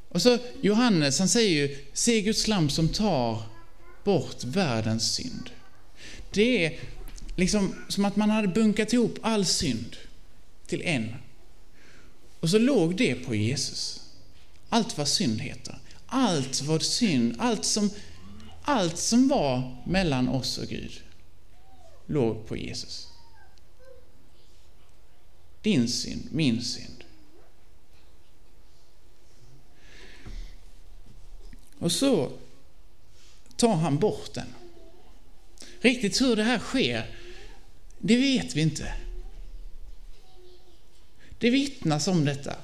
Och så Johannes, han säger ju, se Guds lam som tar bort världens synd. Det är liksom som att man hade bunkat ihop all synd till en. Och så låg det på Jesus. Allt vad synd heter. Allt vår synd, allt som, allt som var mellan oss och Gud låg på Jesus. Din synd, min synd. Och så tar han bort den. Riktigt hur det här sker, det vet vi inte. Det vittnas om detta.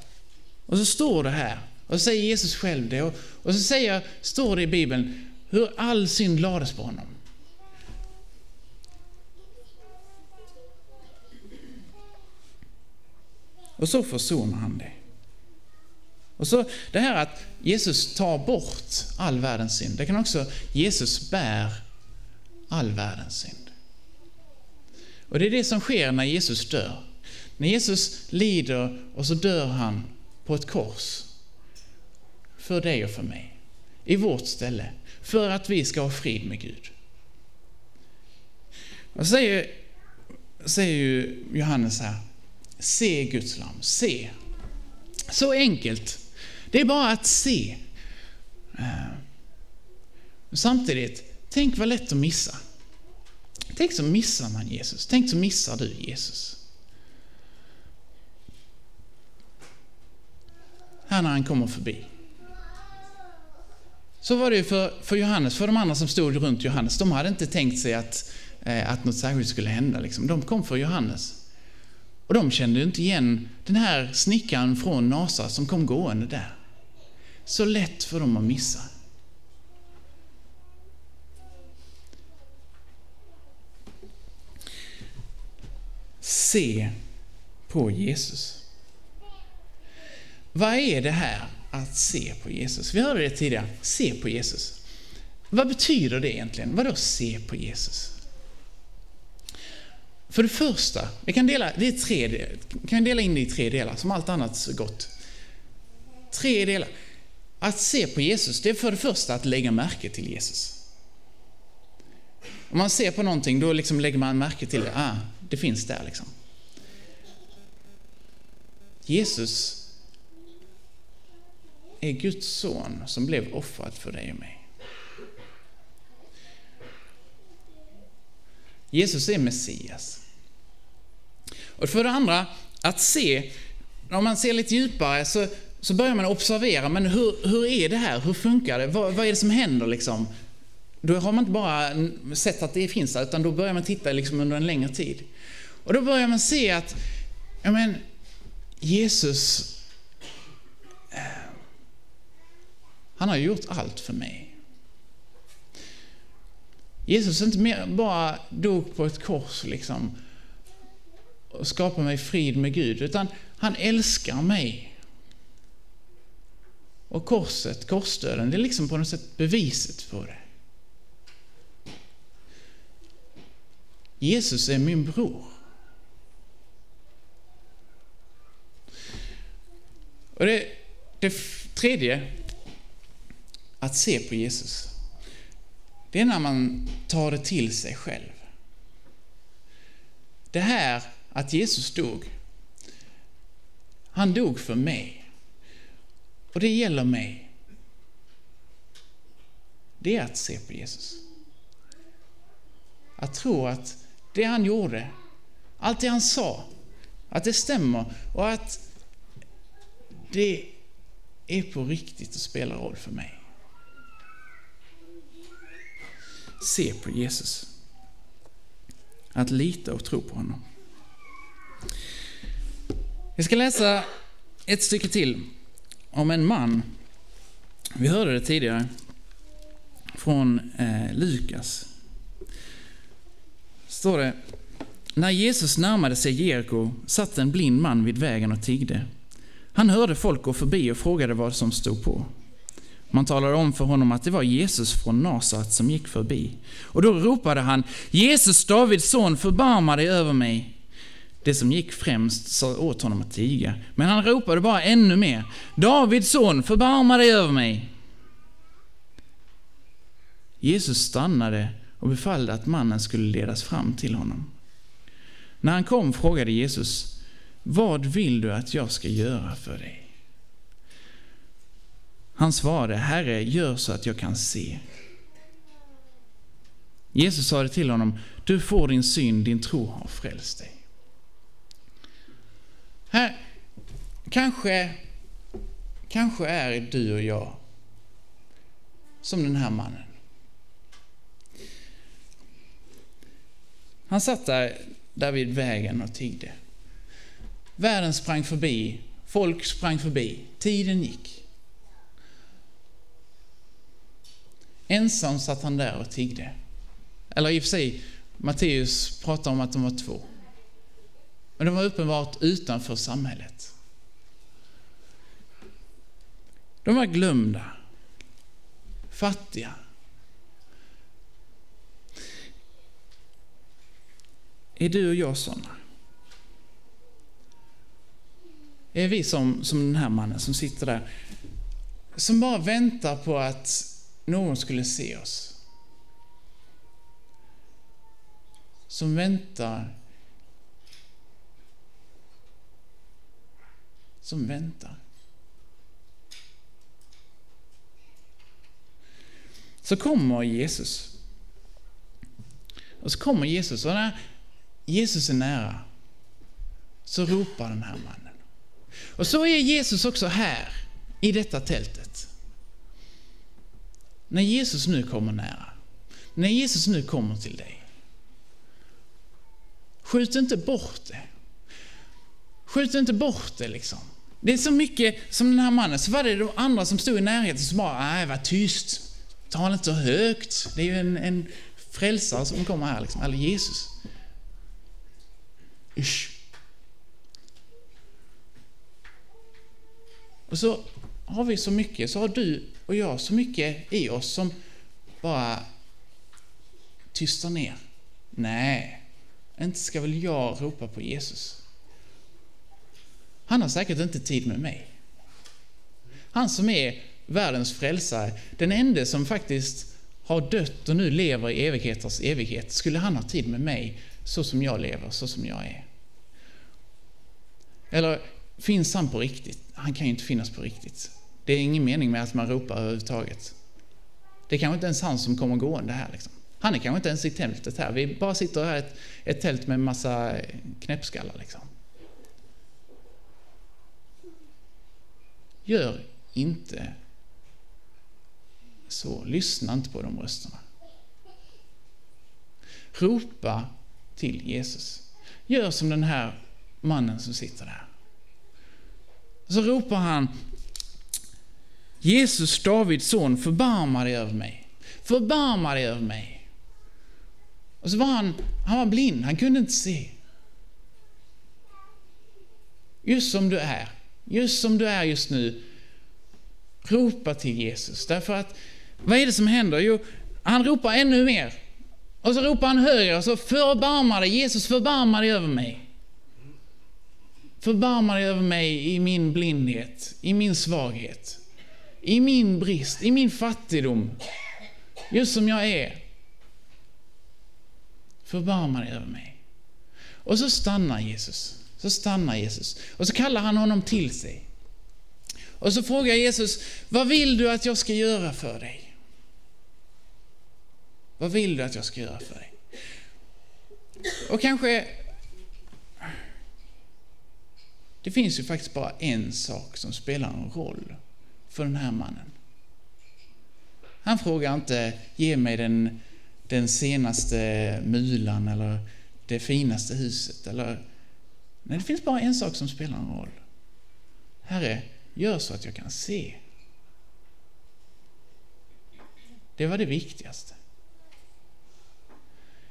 Och så står det här, och så säger Jesus själv det, och, och så säger, står det i Bibeln hur all synd lades på honom. Och så försonar han det. Och så det här att Jesus tar bort all världens synd, det kan också Jesus bär all världens synd. Och det är det som sker när Jesus dör. När Jesus lider och så dör han på ett kors. För dig och för mig. I vårt ställe. För att vi ska ha frid med Gud. Och säger, säger ju Johannes här, se Guds lam, se. Så enkelt. Det är bara att se. Eh, samtidigt, tänk vad lätt att missa. Tänk så missar man Jesus. Tänk så missar du Jesus. Här när han kommer förbi. Så var det ju för, för Johannes, för de andra som stod runt Johannes. De hade inte tänkt sig att, eh, att något särskilt skulle hända. Liksom. De kom för Johannes. Och de kände inte igen den här snickaren från Nasa som kom gående där. Så lätt för dem att missa. Se på Jesus. Vad är det här att se på Jesus? Vi hörde det tidigare, se på Jesus. Vad betyder det egentligen? Vadå se på Jesus? För det första, vi kan dela, det är tre, kan dela in det i tre delar, som allt annat så gott. Tre delar. Att se på Jesus, det är för det första att lägga märke till Jesus. Om man ser på någonting, då liksom lägger man märke till det. Ah, det finns där liksom. Jesus är Guds son som blev offrad för dig och mig. Jesus är Messias. Och för det andra, att se, om man ser lite djupare så, så börjar man observera, men hur, hur är det här? Hur funkar det? Vad, vad är det som händer liksom? Då har man inte bara sett att det finns där, utan då börjar man titta liksom under en längre tid. Och då börjar man se att, ja men, Jesus, eh, han har gjort allt för mig. Jesus inte mer, bara dog på ett kors liksom, och skapade mig frid med Gud, utan han älskar mig. Och korset, korsdöden, det är liksom på något sätt beviset på det. Jesus är min bror. Och det, det tredje, att se på Jesus, det är när man tar det till sig själv. Det här att Jesus dog, han dog för mig. Och det gäller mig. Det är att se på Jesus. Att tro att det han gjorde, allt det han sa, att det stämmer och att det är på riktigt och spelar roll för mig. Se på Jesus. Att lita och tro på honom. Vi ska läsa ett stycke till om en man. Vi hörde det tidigare från eh, Lukas. Står det, när Jesus närmade sig Jeriko satt en blind man vid vägen och tiggde. Han hörde folk gå förbi och frågade vad som stod på. Man talade om för honom att det var Jesus från Nasaret som gick förbi. Och då ropade han, Jesus, Davids son, förbarma dig över mig. Det som gick främst sa åt honom att tiga, men han ropade bara ännu mer, Davids son, förbarma dig över mig. Jesus stannade och befallde att mannen skulle ledas fram till honom. När han kom frågade Jesus, vad vill du att jag ska göra för dig? Han svarade, Herre, gör så att jag kan se. Jesus sade till honom, du får din syn, din tro har frälst dig. Här, kanske, kanske är du och jag som den här mannen. Han satt där, där vid vägen och tiggde. Världen sprang förbi, folk sprang förbi, tiden gick. Ensam satt han där och tiggde. Eller i och för sig, Matteus pratar om att de var två. Men de var uppenbart utanför samhället. De var glömda, fattiga. Är du och jag sådana? Är vi som, som den här mannen som sitter där, som bara väntar på att någon skulle se oss. Som väntar. Som väntar. Så kommer Jesus. Och så kommer Jesus och när Jesus är nära så ropar den här mannen. Och så är Jesus också här i detta tältet. När Jesus nu kommer nära, när Jesus nu kommer till dig, skjut inte bort det. Skjut inte bort det liksom. Det är så mycket som den här mannen, så var det de andra som stod i närheten som bara, nej var tyst, tala inte så högt. Det är ju en, en frälsare som kommer här, liksom, eller Jesus. Usch. Och så har vi så mycket, så har du och jag så mycket i oss som bara tystar ner. Nej, inte ska väl jag ropa på Jesus. Han har säkert inte tid med mig. Han som är världens frälsare, den enda som faktiskt har dött och nu lever i evigheters evighet, skulle han ha tid med mig så som jag lever, så som jag är? Eller finns han på riktigt? Han kan ju inte finnas på riktigt. Det är ingen mening med att man ropar överhuvudtaget. Det är kanske inte ens han som kommer gående här. Liksom. Han är kanske inte ens i tältet här. Vi bara sitter här i ett, ett tält med en massa knäppskallar. Liksom. Gör inte så. Lyssna inte på de rösterna. Ropa till Jesus. Gör som den här mannen som sitter där. Så ropar han Jesus, Davids son, förbarma dig över mig. Förbarma dig över mig. Och så var han, han var blind, han kunde inte se. Just som du är, just som du är just nu, ropa till Jesus. Därför att, vad är det som händer? Jo, han ropar ännu mer. Och så ropar han högre och så förbarma dig, Jesus förbarma dig över mig. Förbarma dig över mig i min blindhet, i min svaghet i min brist, i min fattigdom, just som jag är. Förbarma dig över mig. Och så stannar Jesus. Så stannar Jesus. Och så kallar han honom till sig. Och så frågar Jesus, vad vill du att jag ska göra för dig? Vad vill du att jag ska göra för dig? Och kanske... Det finns ju faktiskt bara en sak som spelar en roll för den här mannen. Han frågar inte, ge mig den, den senaste mulan eller det finaste huset. Eller... Nej, det finns bara en sak som spelar en roll. Herre, gör så att jag kan se. Det var det viktigaste.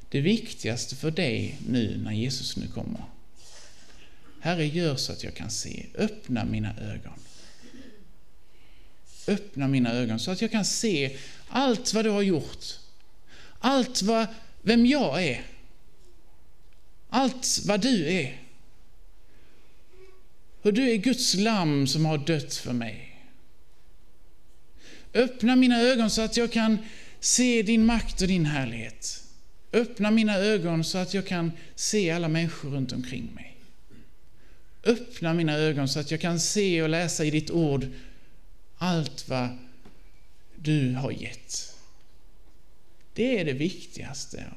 Det viktigaste för dig nu när Jesus nu kommer. Herre, gör så att jag kan se. Öppna mina ögon. Öppna mina ögon så att jag kan se allt vad du har gjort. Allt vad, vem jag är. Allt vad du är. Hur du är Guds lamm som har dött för mig. Öppna mina ögon så att jag kan se din makt och din härlighet. Öppna mina ögon så att jag kan se alla människor runt omkring mig. Öppna mina ögon så att jag kan se och läsa i ditt ord allt vad du har gett. Det är det viktigaste.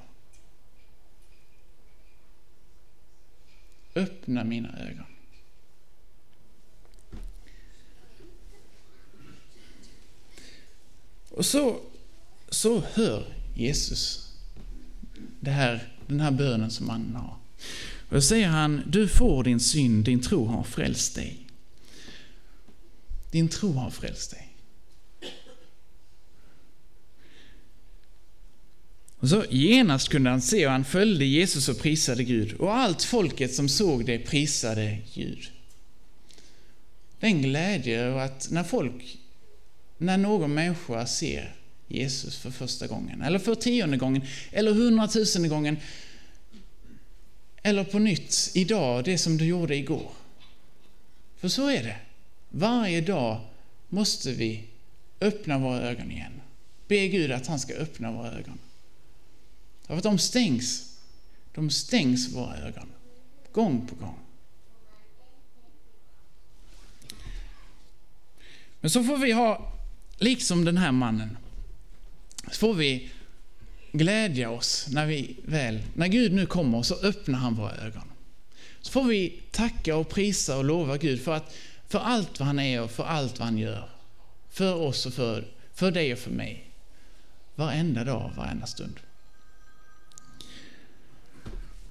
Öppna mina ögon. Och så, så hör Jesus det här, den här bönen som mannen har. Och då säger han, du får din synd, din tro har frälst dig. Din tro har frälst dig. Och så genast kunde han se och han följde Jesus och prisade Gud. Och allt folket som såg det prisade Gud. Den glädje över att när folk, när någon människa ser Jesus för första gången, eller för tionde gången, eller hundratusende gången, eller på nytt idag, det som du gjorde igår. För så är det. Varje dag måste vi öppna våra ögon igen. Be Gud att han ska öppna våra ögon. För att de stängs. De stängs våra ögon. Gång på gång. Men så får vi ha, liksom den här mannen, så får vi glädja oss när vi väl, när Gud nu kommer så öppnar han våra ögon. Så får vi tacka och prisa och lova Gud för, att, för allt vad han är och för allt vad han gör. För oss och för, för dig och för mig. Varenda dag, varenda stund.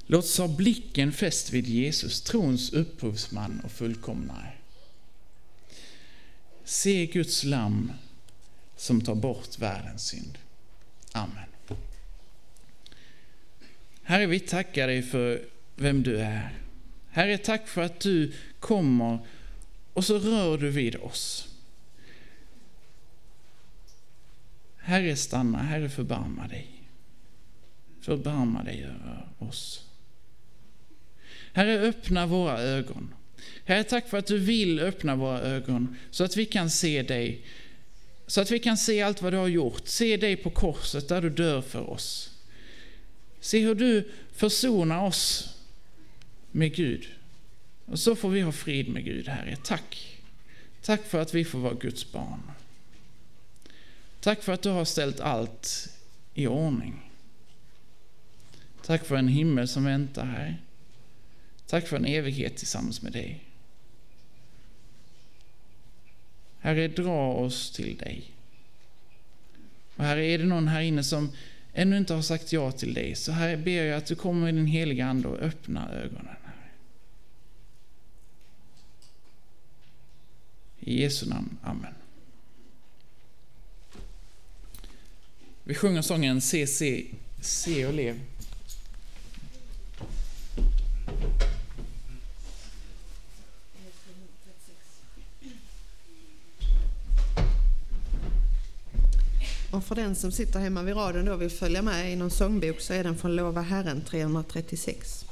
Låt oss ha blicken fäst vid Jesus, trons upphovsman och fullkomnare. Se Guds lamm som tar bort världens synd. Amen. Herre, vi tackar dig för vem du är. Herre, tack för att du kommer och så rör du vid oss. Herre, stanna. Herre, förbarma dig. Förbarma dig över oss. Herre, öppna våra ögon. Herre, tack för att du vill öppna våra ögon så att vi kan se dig. Så att vi kan se allt vad du har gjort. Se dig på korset där du dör för oss. Se hur du försonar oss med Gud. Och så får vi ha frid med Gud, Herre. Tack. Tack för att vi får vara Guds barn. Tack för att du har ställt allt i ordning. Tack för en himmel som väntar här. Tack för en evighet tillsammans med dig. Herre, dra oss till dig. Och Herre, är det någon här inne som ännu inte har sagt ja till dig, så här ber jag att du kommer med din heliga Ande och öppnar ögonen. Herre. I Jesu namn. Amen. Vi sjunger sången Se, se, se och lev. Och för den som sitter hemma vid radion och vill följa med i någon sångbok så är den från Lova Herren 336.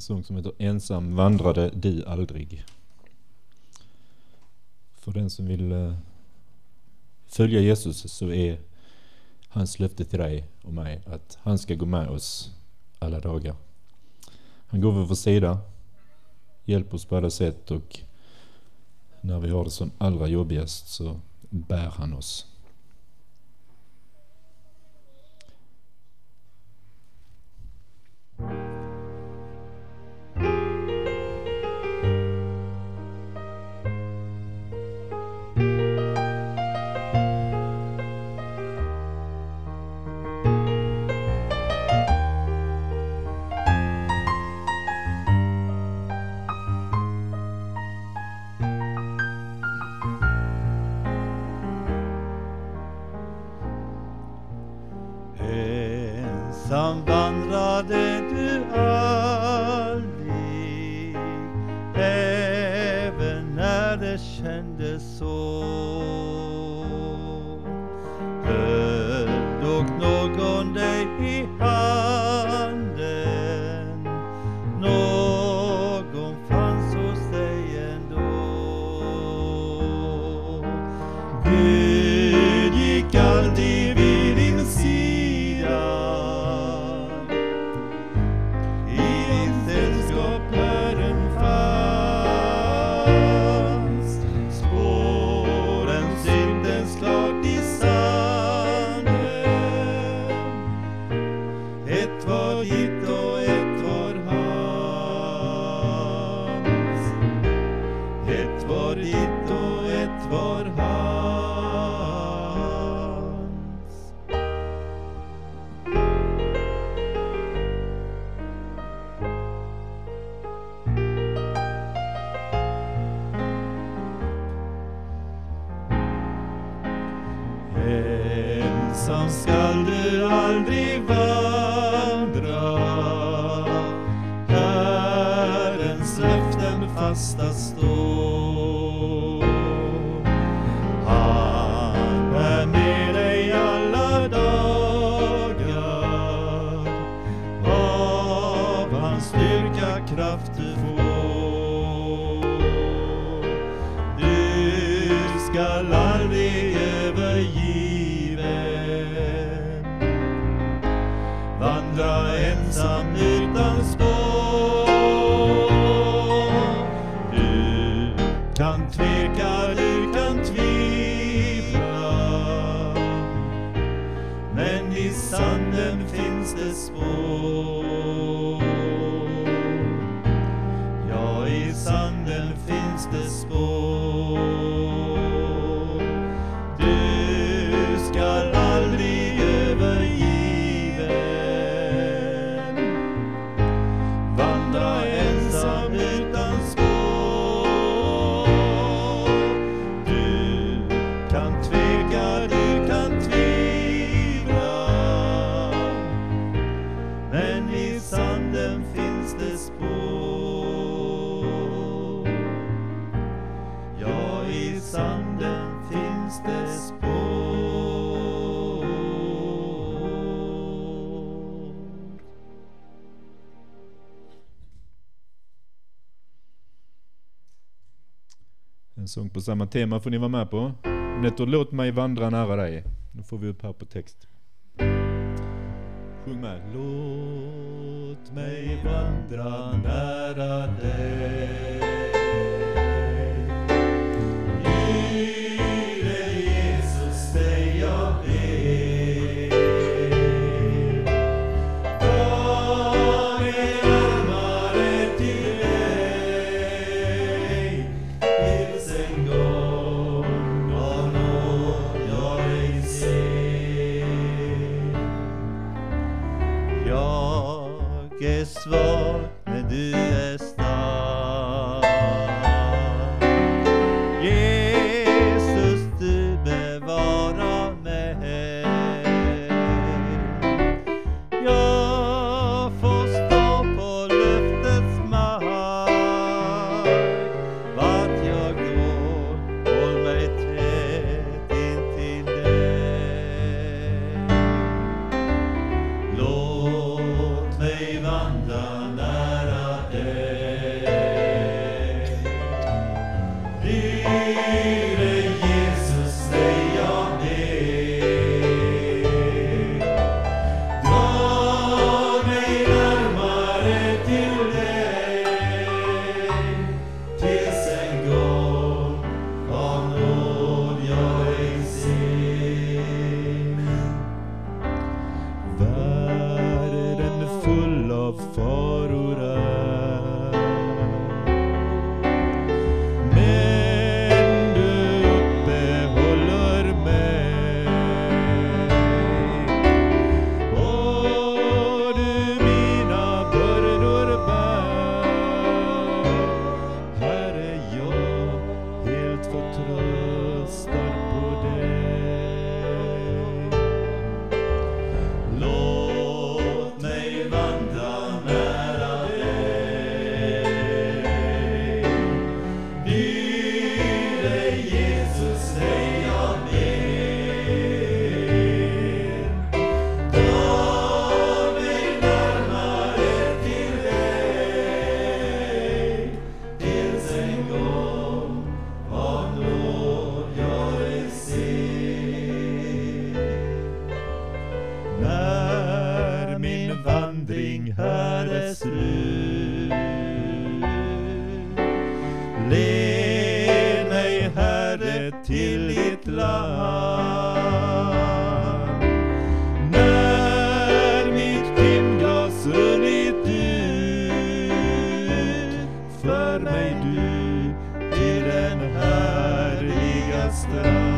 En sång som heter Ensam vandrade du aldrig. För den som vill eh, följa Jesus så är hans löfte till dig och mig att han ska gå med oss alla dagar. Han går vid vår sida, hjälper oss på alla sätt och när vi har det som allra jobbigast så bär han oss. i sanden finns det spår. En sång på samma tema får ni vara med på. Den heter Låt mig vandra nära dig. Nu får vi upp här på text. Sjung med. Låt mig vandra nära dig master.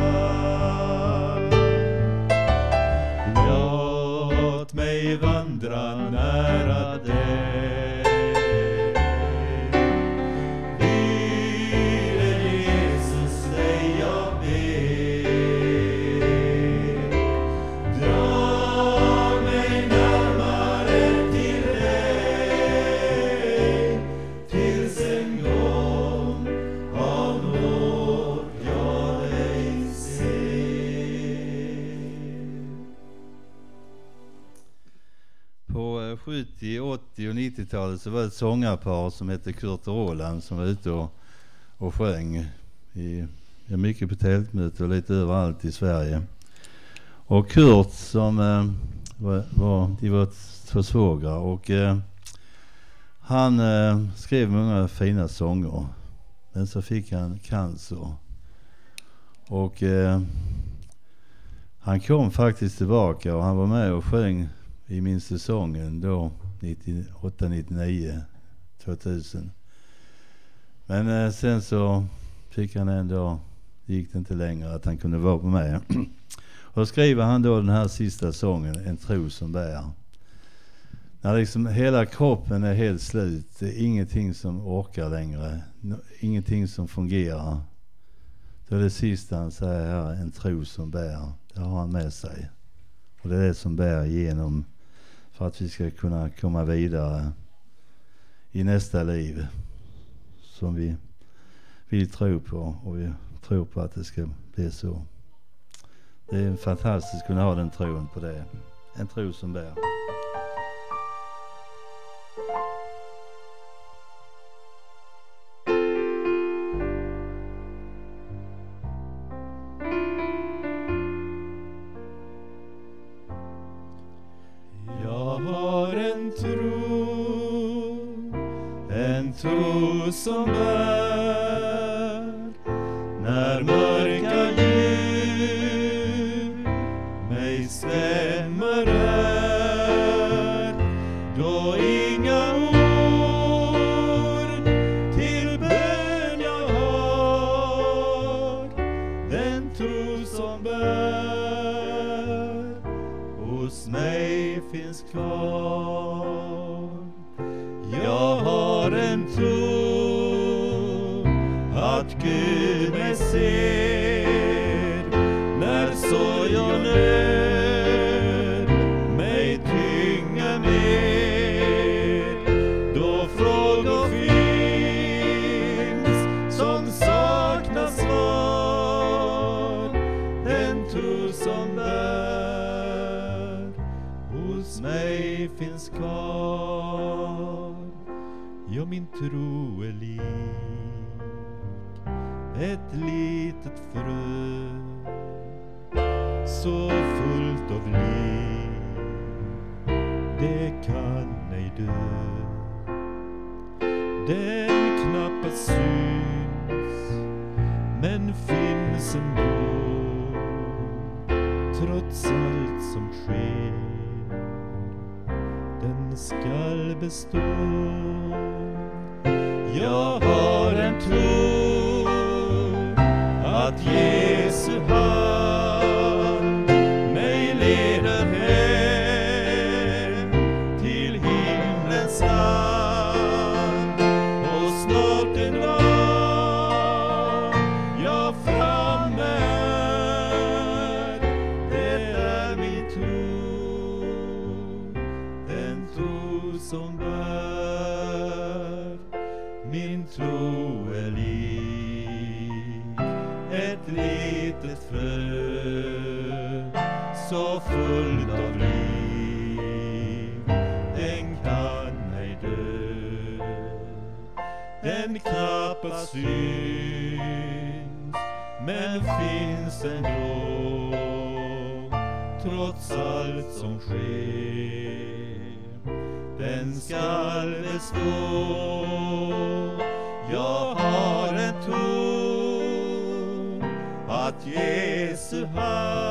70, 80 och 90-talet så var det ett sångarpar som hette Kurt och Roland som var ute och, och sjöng i, ja, mycket på tältmöten och lite överallt i Sverige. Och Kurt som eh, var, var, de var två svågrar och eh, han eh, skrev många fina sånger. Men så fick han cancer. Och eh, han kom faktiskt tillbaka och han var med och sjöng i min säsongen då 98, 99, 2000. Men eh, sen så fick han ändå, gick det inte längre att han kunde vara med. och då skriver han då den här sista sången, En tro som bär. När liksom hela kroppen är helt slut, det är ingenting som orkar längre, no- ingenting som fungerar. Då är det sista han säger här, en tro som bär. Det har han med sig. Och det är det som bär igenom för att vi ska kunna komma vidare i nästa liv som vi vill tro på och vi tror på att det ska bli så. Det är fantastiskt att kunna ha den tron på det. En tro som bär. Tro är lik ett litet frö så fullt av liv. Det kan ej dö. Den knappast syns men finns ändå trots allt som sker. Den skall bestå jag har en tro att Jesus syns men finns ändå trots allt som sker. Den skall bestå. Jag har en tro att Jesu hand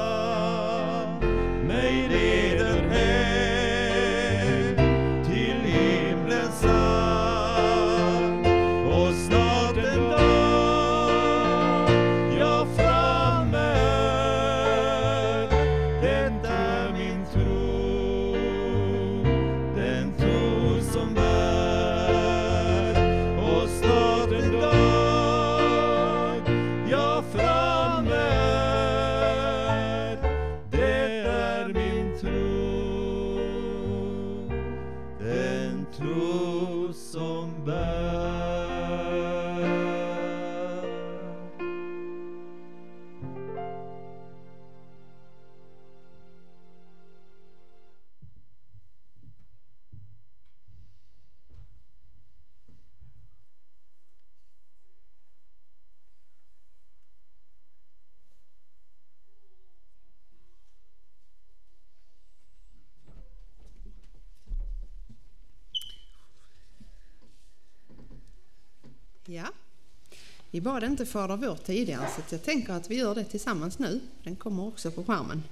var det inte Fader vår tidigare så jag tänker att vi gör det tillsammans nu. Den kommer också på skärmen.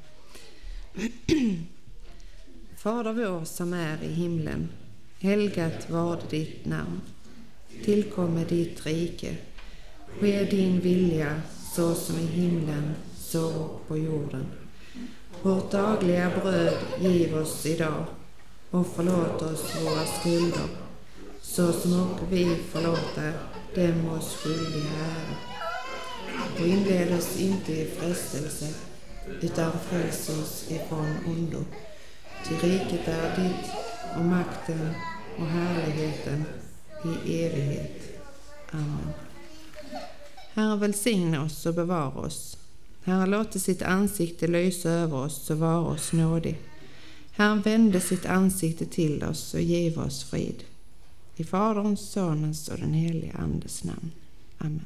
Fader vår som är i himlen. Helgat varde ditt namn. Tillkomme ditt rike. Ske din vilja så som i himlen, så på jorden. Vårt dagliga bröd giv oss idag och förlåt oss våra skulder så som och vi förlåter dem oss skyldiga är. Och inled oss inte i frestelse utan fräls oss ifrån ondo. Ty riket är ditt och makten och härligheten i evighet. Amen. Herre välsigna oss och bevara oss. Herre låte sitt ansikte lysa över oss och vara oss nådig. Herre vände sitt ansikte till oss och give oss frid. I Faderns, Sonens och den helige Andes namn. Amen.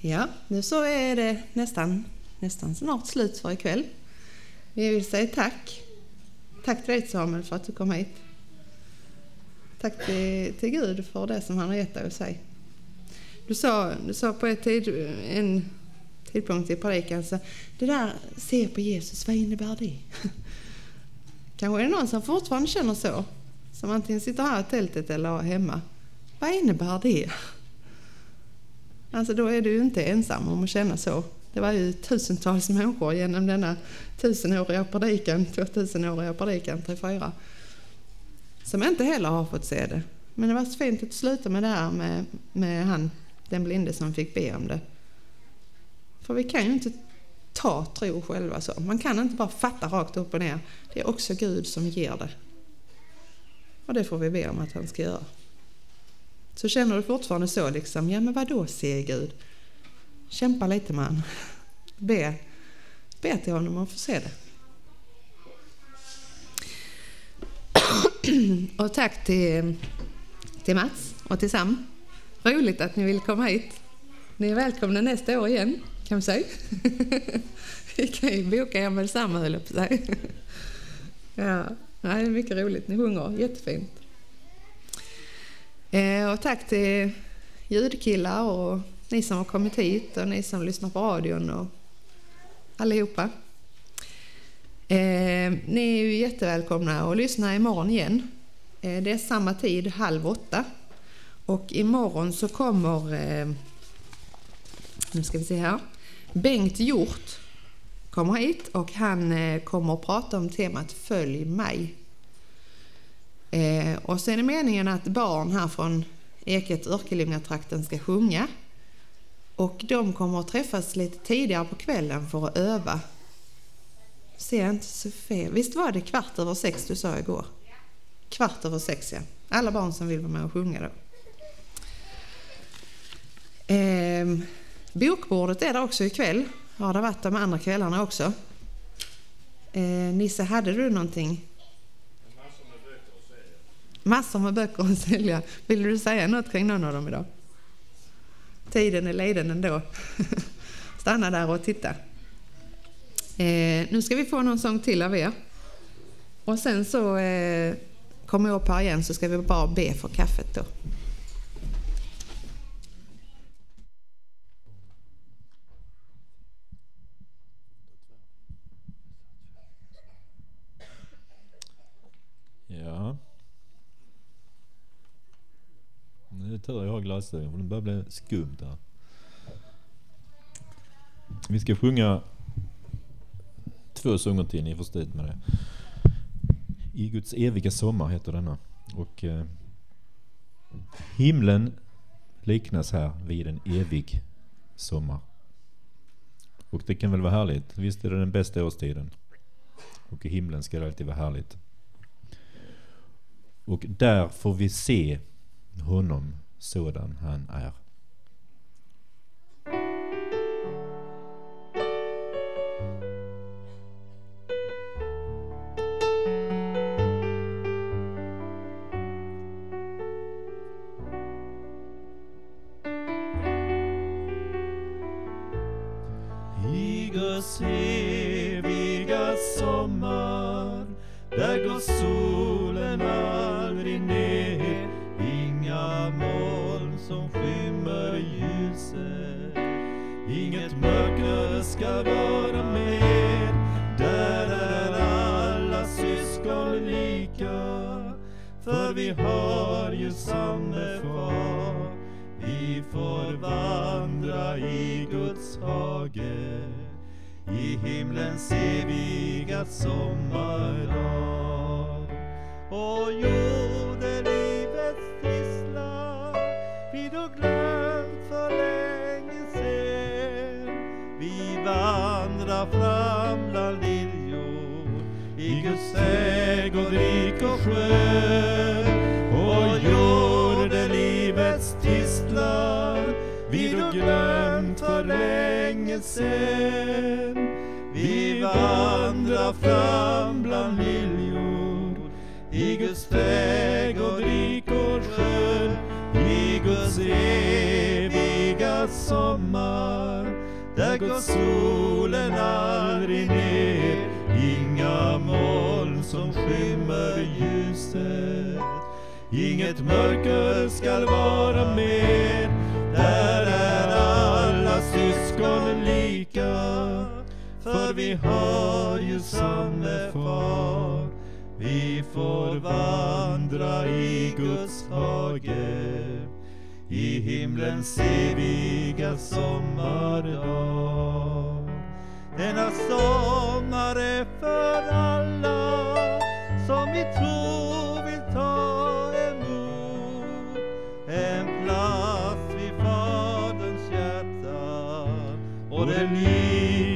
Ja, nu så är det nästan, nästan snart slut för ikväll. Vi vill säga tack. Tack till dig Samuel för att du kom hit. Tack till, till Gud för det som han har gett dig att säga. Du sa, du sa på ett tid, en tidpunkt i predikan, så det där se på Jesus, vad innebär det? Kanske är det någon som fortfarande känner så, som antingen sitter här i tältet eller hemma. Vad innebär det? Alltså då är du inte ensam om att känna så. Det var ju tusentals människor genom denna tusenåriga predikan, 2000-åriga predikan, 34, som inte heller har fått se det. Men det var så fint att sluta med det här med, med han, den blinde som fick be om det. För vi kan ju inte ta tro själva så. Man kan inte bara fatta rakt upp och ner. Det är också Gud som ger det. Och det får vi be om att han ska göra. Så känner du fortfarande så liksom, ja men vadå då säger Gud? Kämpa lite man. Be. Be till honom och få se det. Och tack till, till Mats och till Sam. Roligt att ni vill komma hit. Ni är välkomna nästa år igen, kan vi säga. Vi kan ju boka er med detsamma, höll jag på sig. Ja, det är mycket roligt. Ni sjunger jättefint. Eh, och tack till ljudkillar och ni som har kommit hit och ni som lyssnar på radion och allihopa. Eh, ni är ju jättevälkomna att lyssna imorgon igen. Eh, det är samma tid, halv åtta. Och imorgon så kommer, eh, nu ska vi se här, Bengt Hjort kommer hit och han eh, kommer att prata om temat Följ mig. Eh, och sen är det meningen att barn här från Eket Örkelljungatrakten ska sjunga. Och de kommer att träffas lite tidigare på kvällen för att öva. Ser jag inte så fel? Visst var det kvart över sex du sa igår? Kvart över sex, ja. Alla barn som vill vara med och sjunga då. Ehm bokbordet är där också ikväll. Har det varit de andra kvällarna också. Eh, Nisse, hade du någonting? Massor med böcker att sälja. Vill du säga något kring någon av dem idag? Tiden är leden ändå. Stanna där och titta. Eh, nu ska vi få någon sång till av er. Och sen så eh, kommer jag upp här igen så ska vi bara be för kaffet då. Ja. Nu är det tur jag har glasögon för det börjar bli skumt här. Vi ska sjunga två sånger till, ni får stå ut med det. I Guds eviga sommar heter denna. Och eh, himlen liknas här vid en evig sommar. Och det kan väl vara härligt. Visst är det den bästa årstiden. Och i himlen ska det alltid vara härligt. Och där får vi se honom sådan han är.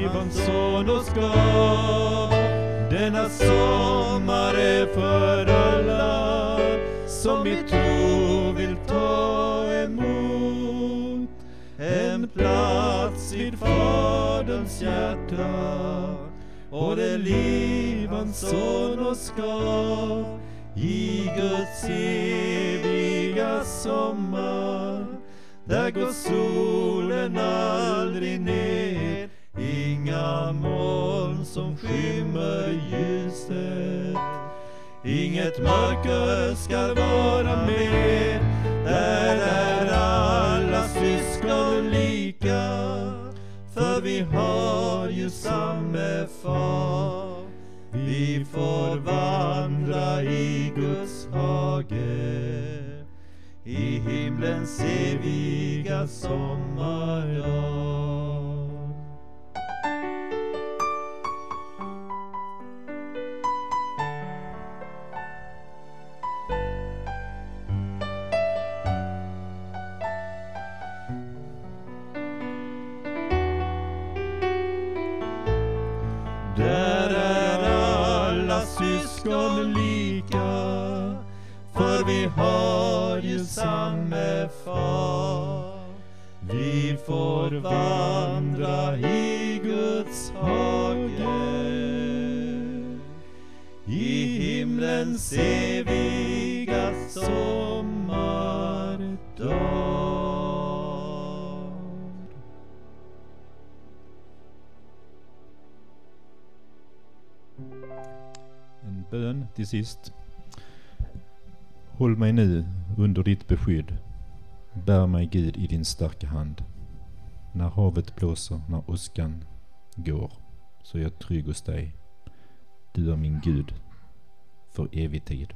Given son oss gav. Denna sommar är för alla som i tro vill ta emot en plats vid Faderns hjärta och det liv hans son oss gav i Guds eviga sommar. Där går solen aldrig ner, inga moln som skymmer ljuset. Inget mörker skall vara med, där är alla syskon lika. För vi har ju samme far, vi får vandra i Guds hage i himlens eviga sommardag. Får vandra i Guds hage i himlens eviga sommardag. En bön till sist. Håll mig nu under ditt beskydd. Bär mig Gud i din starka hand. När havet blåser, när åskan går, så är jag trygg hos dig. Du är min Gud för evig tid.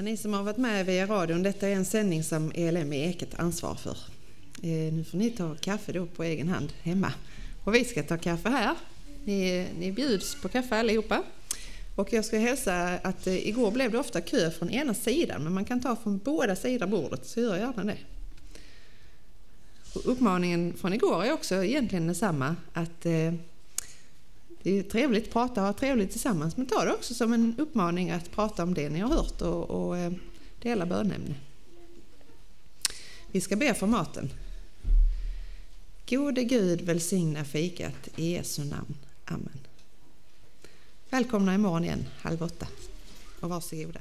Ja, ni som har varit med via radion, detta är en sändning som ELM i Eket ansvar för. Eh, nu får ni ta kaffe då på egen hand hemma. Och vi ska ta kaffe här. Ni, ni bjuds på kaffe allihopa. Och jag ska hälsa att eh, igår blev det ofta kö från ena sidan, men man kan ta från båda sidor bordet, så gör gärna det. Och uppmaningen från igår är också egentligen densamma, att eh, det är trevligt att prata och ha trevligt tillsammans, men ta det också som en uppmaning att prata om det ni har hört och, och eh, dela bönämne. Vi ska be för maten. Gode Gud välsigna fikat i Jesu namn. Amen. Välkomna imorgon igen, halv åtta. Och varsågoda.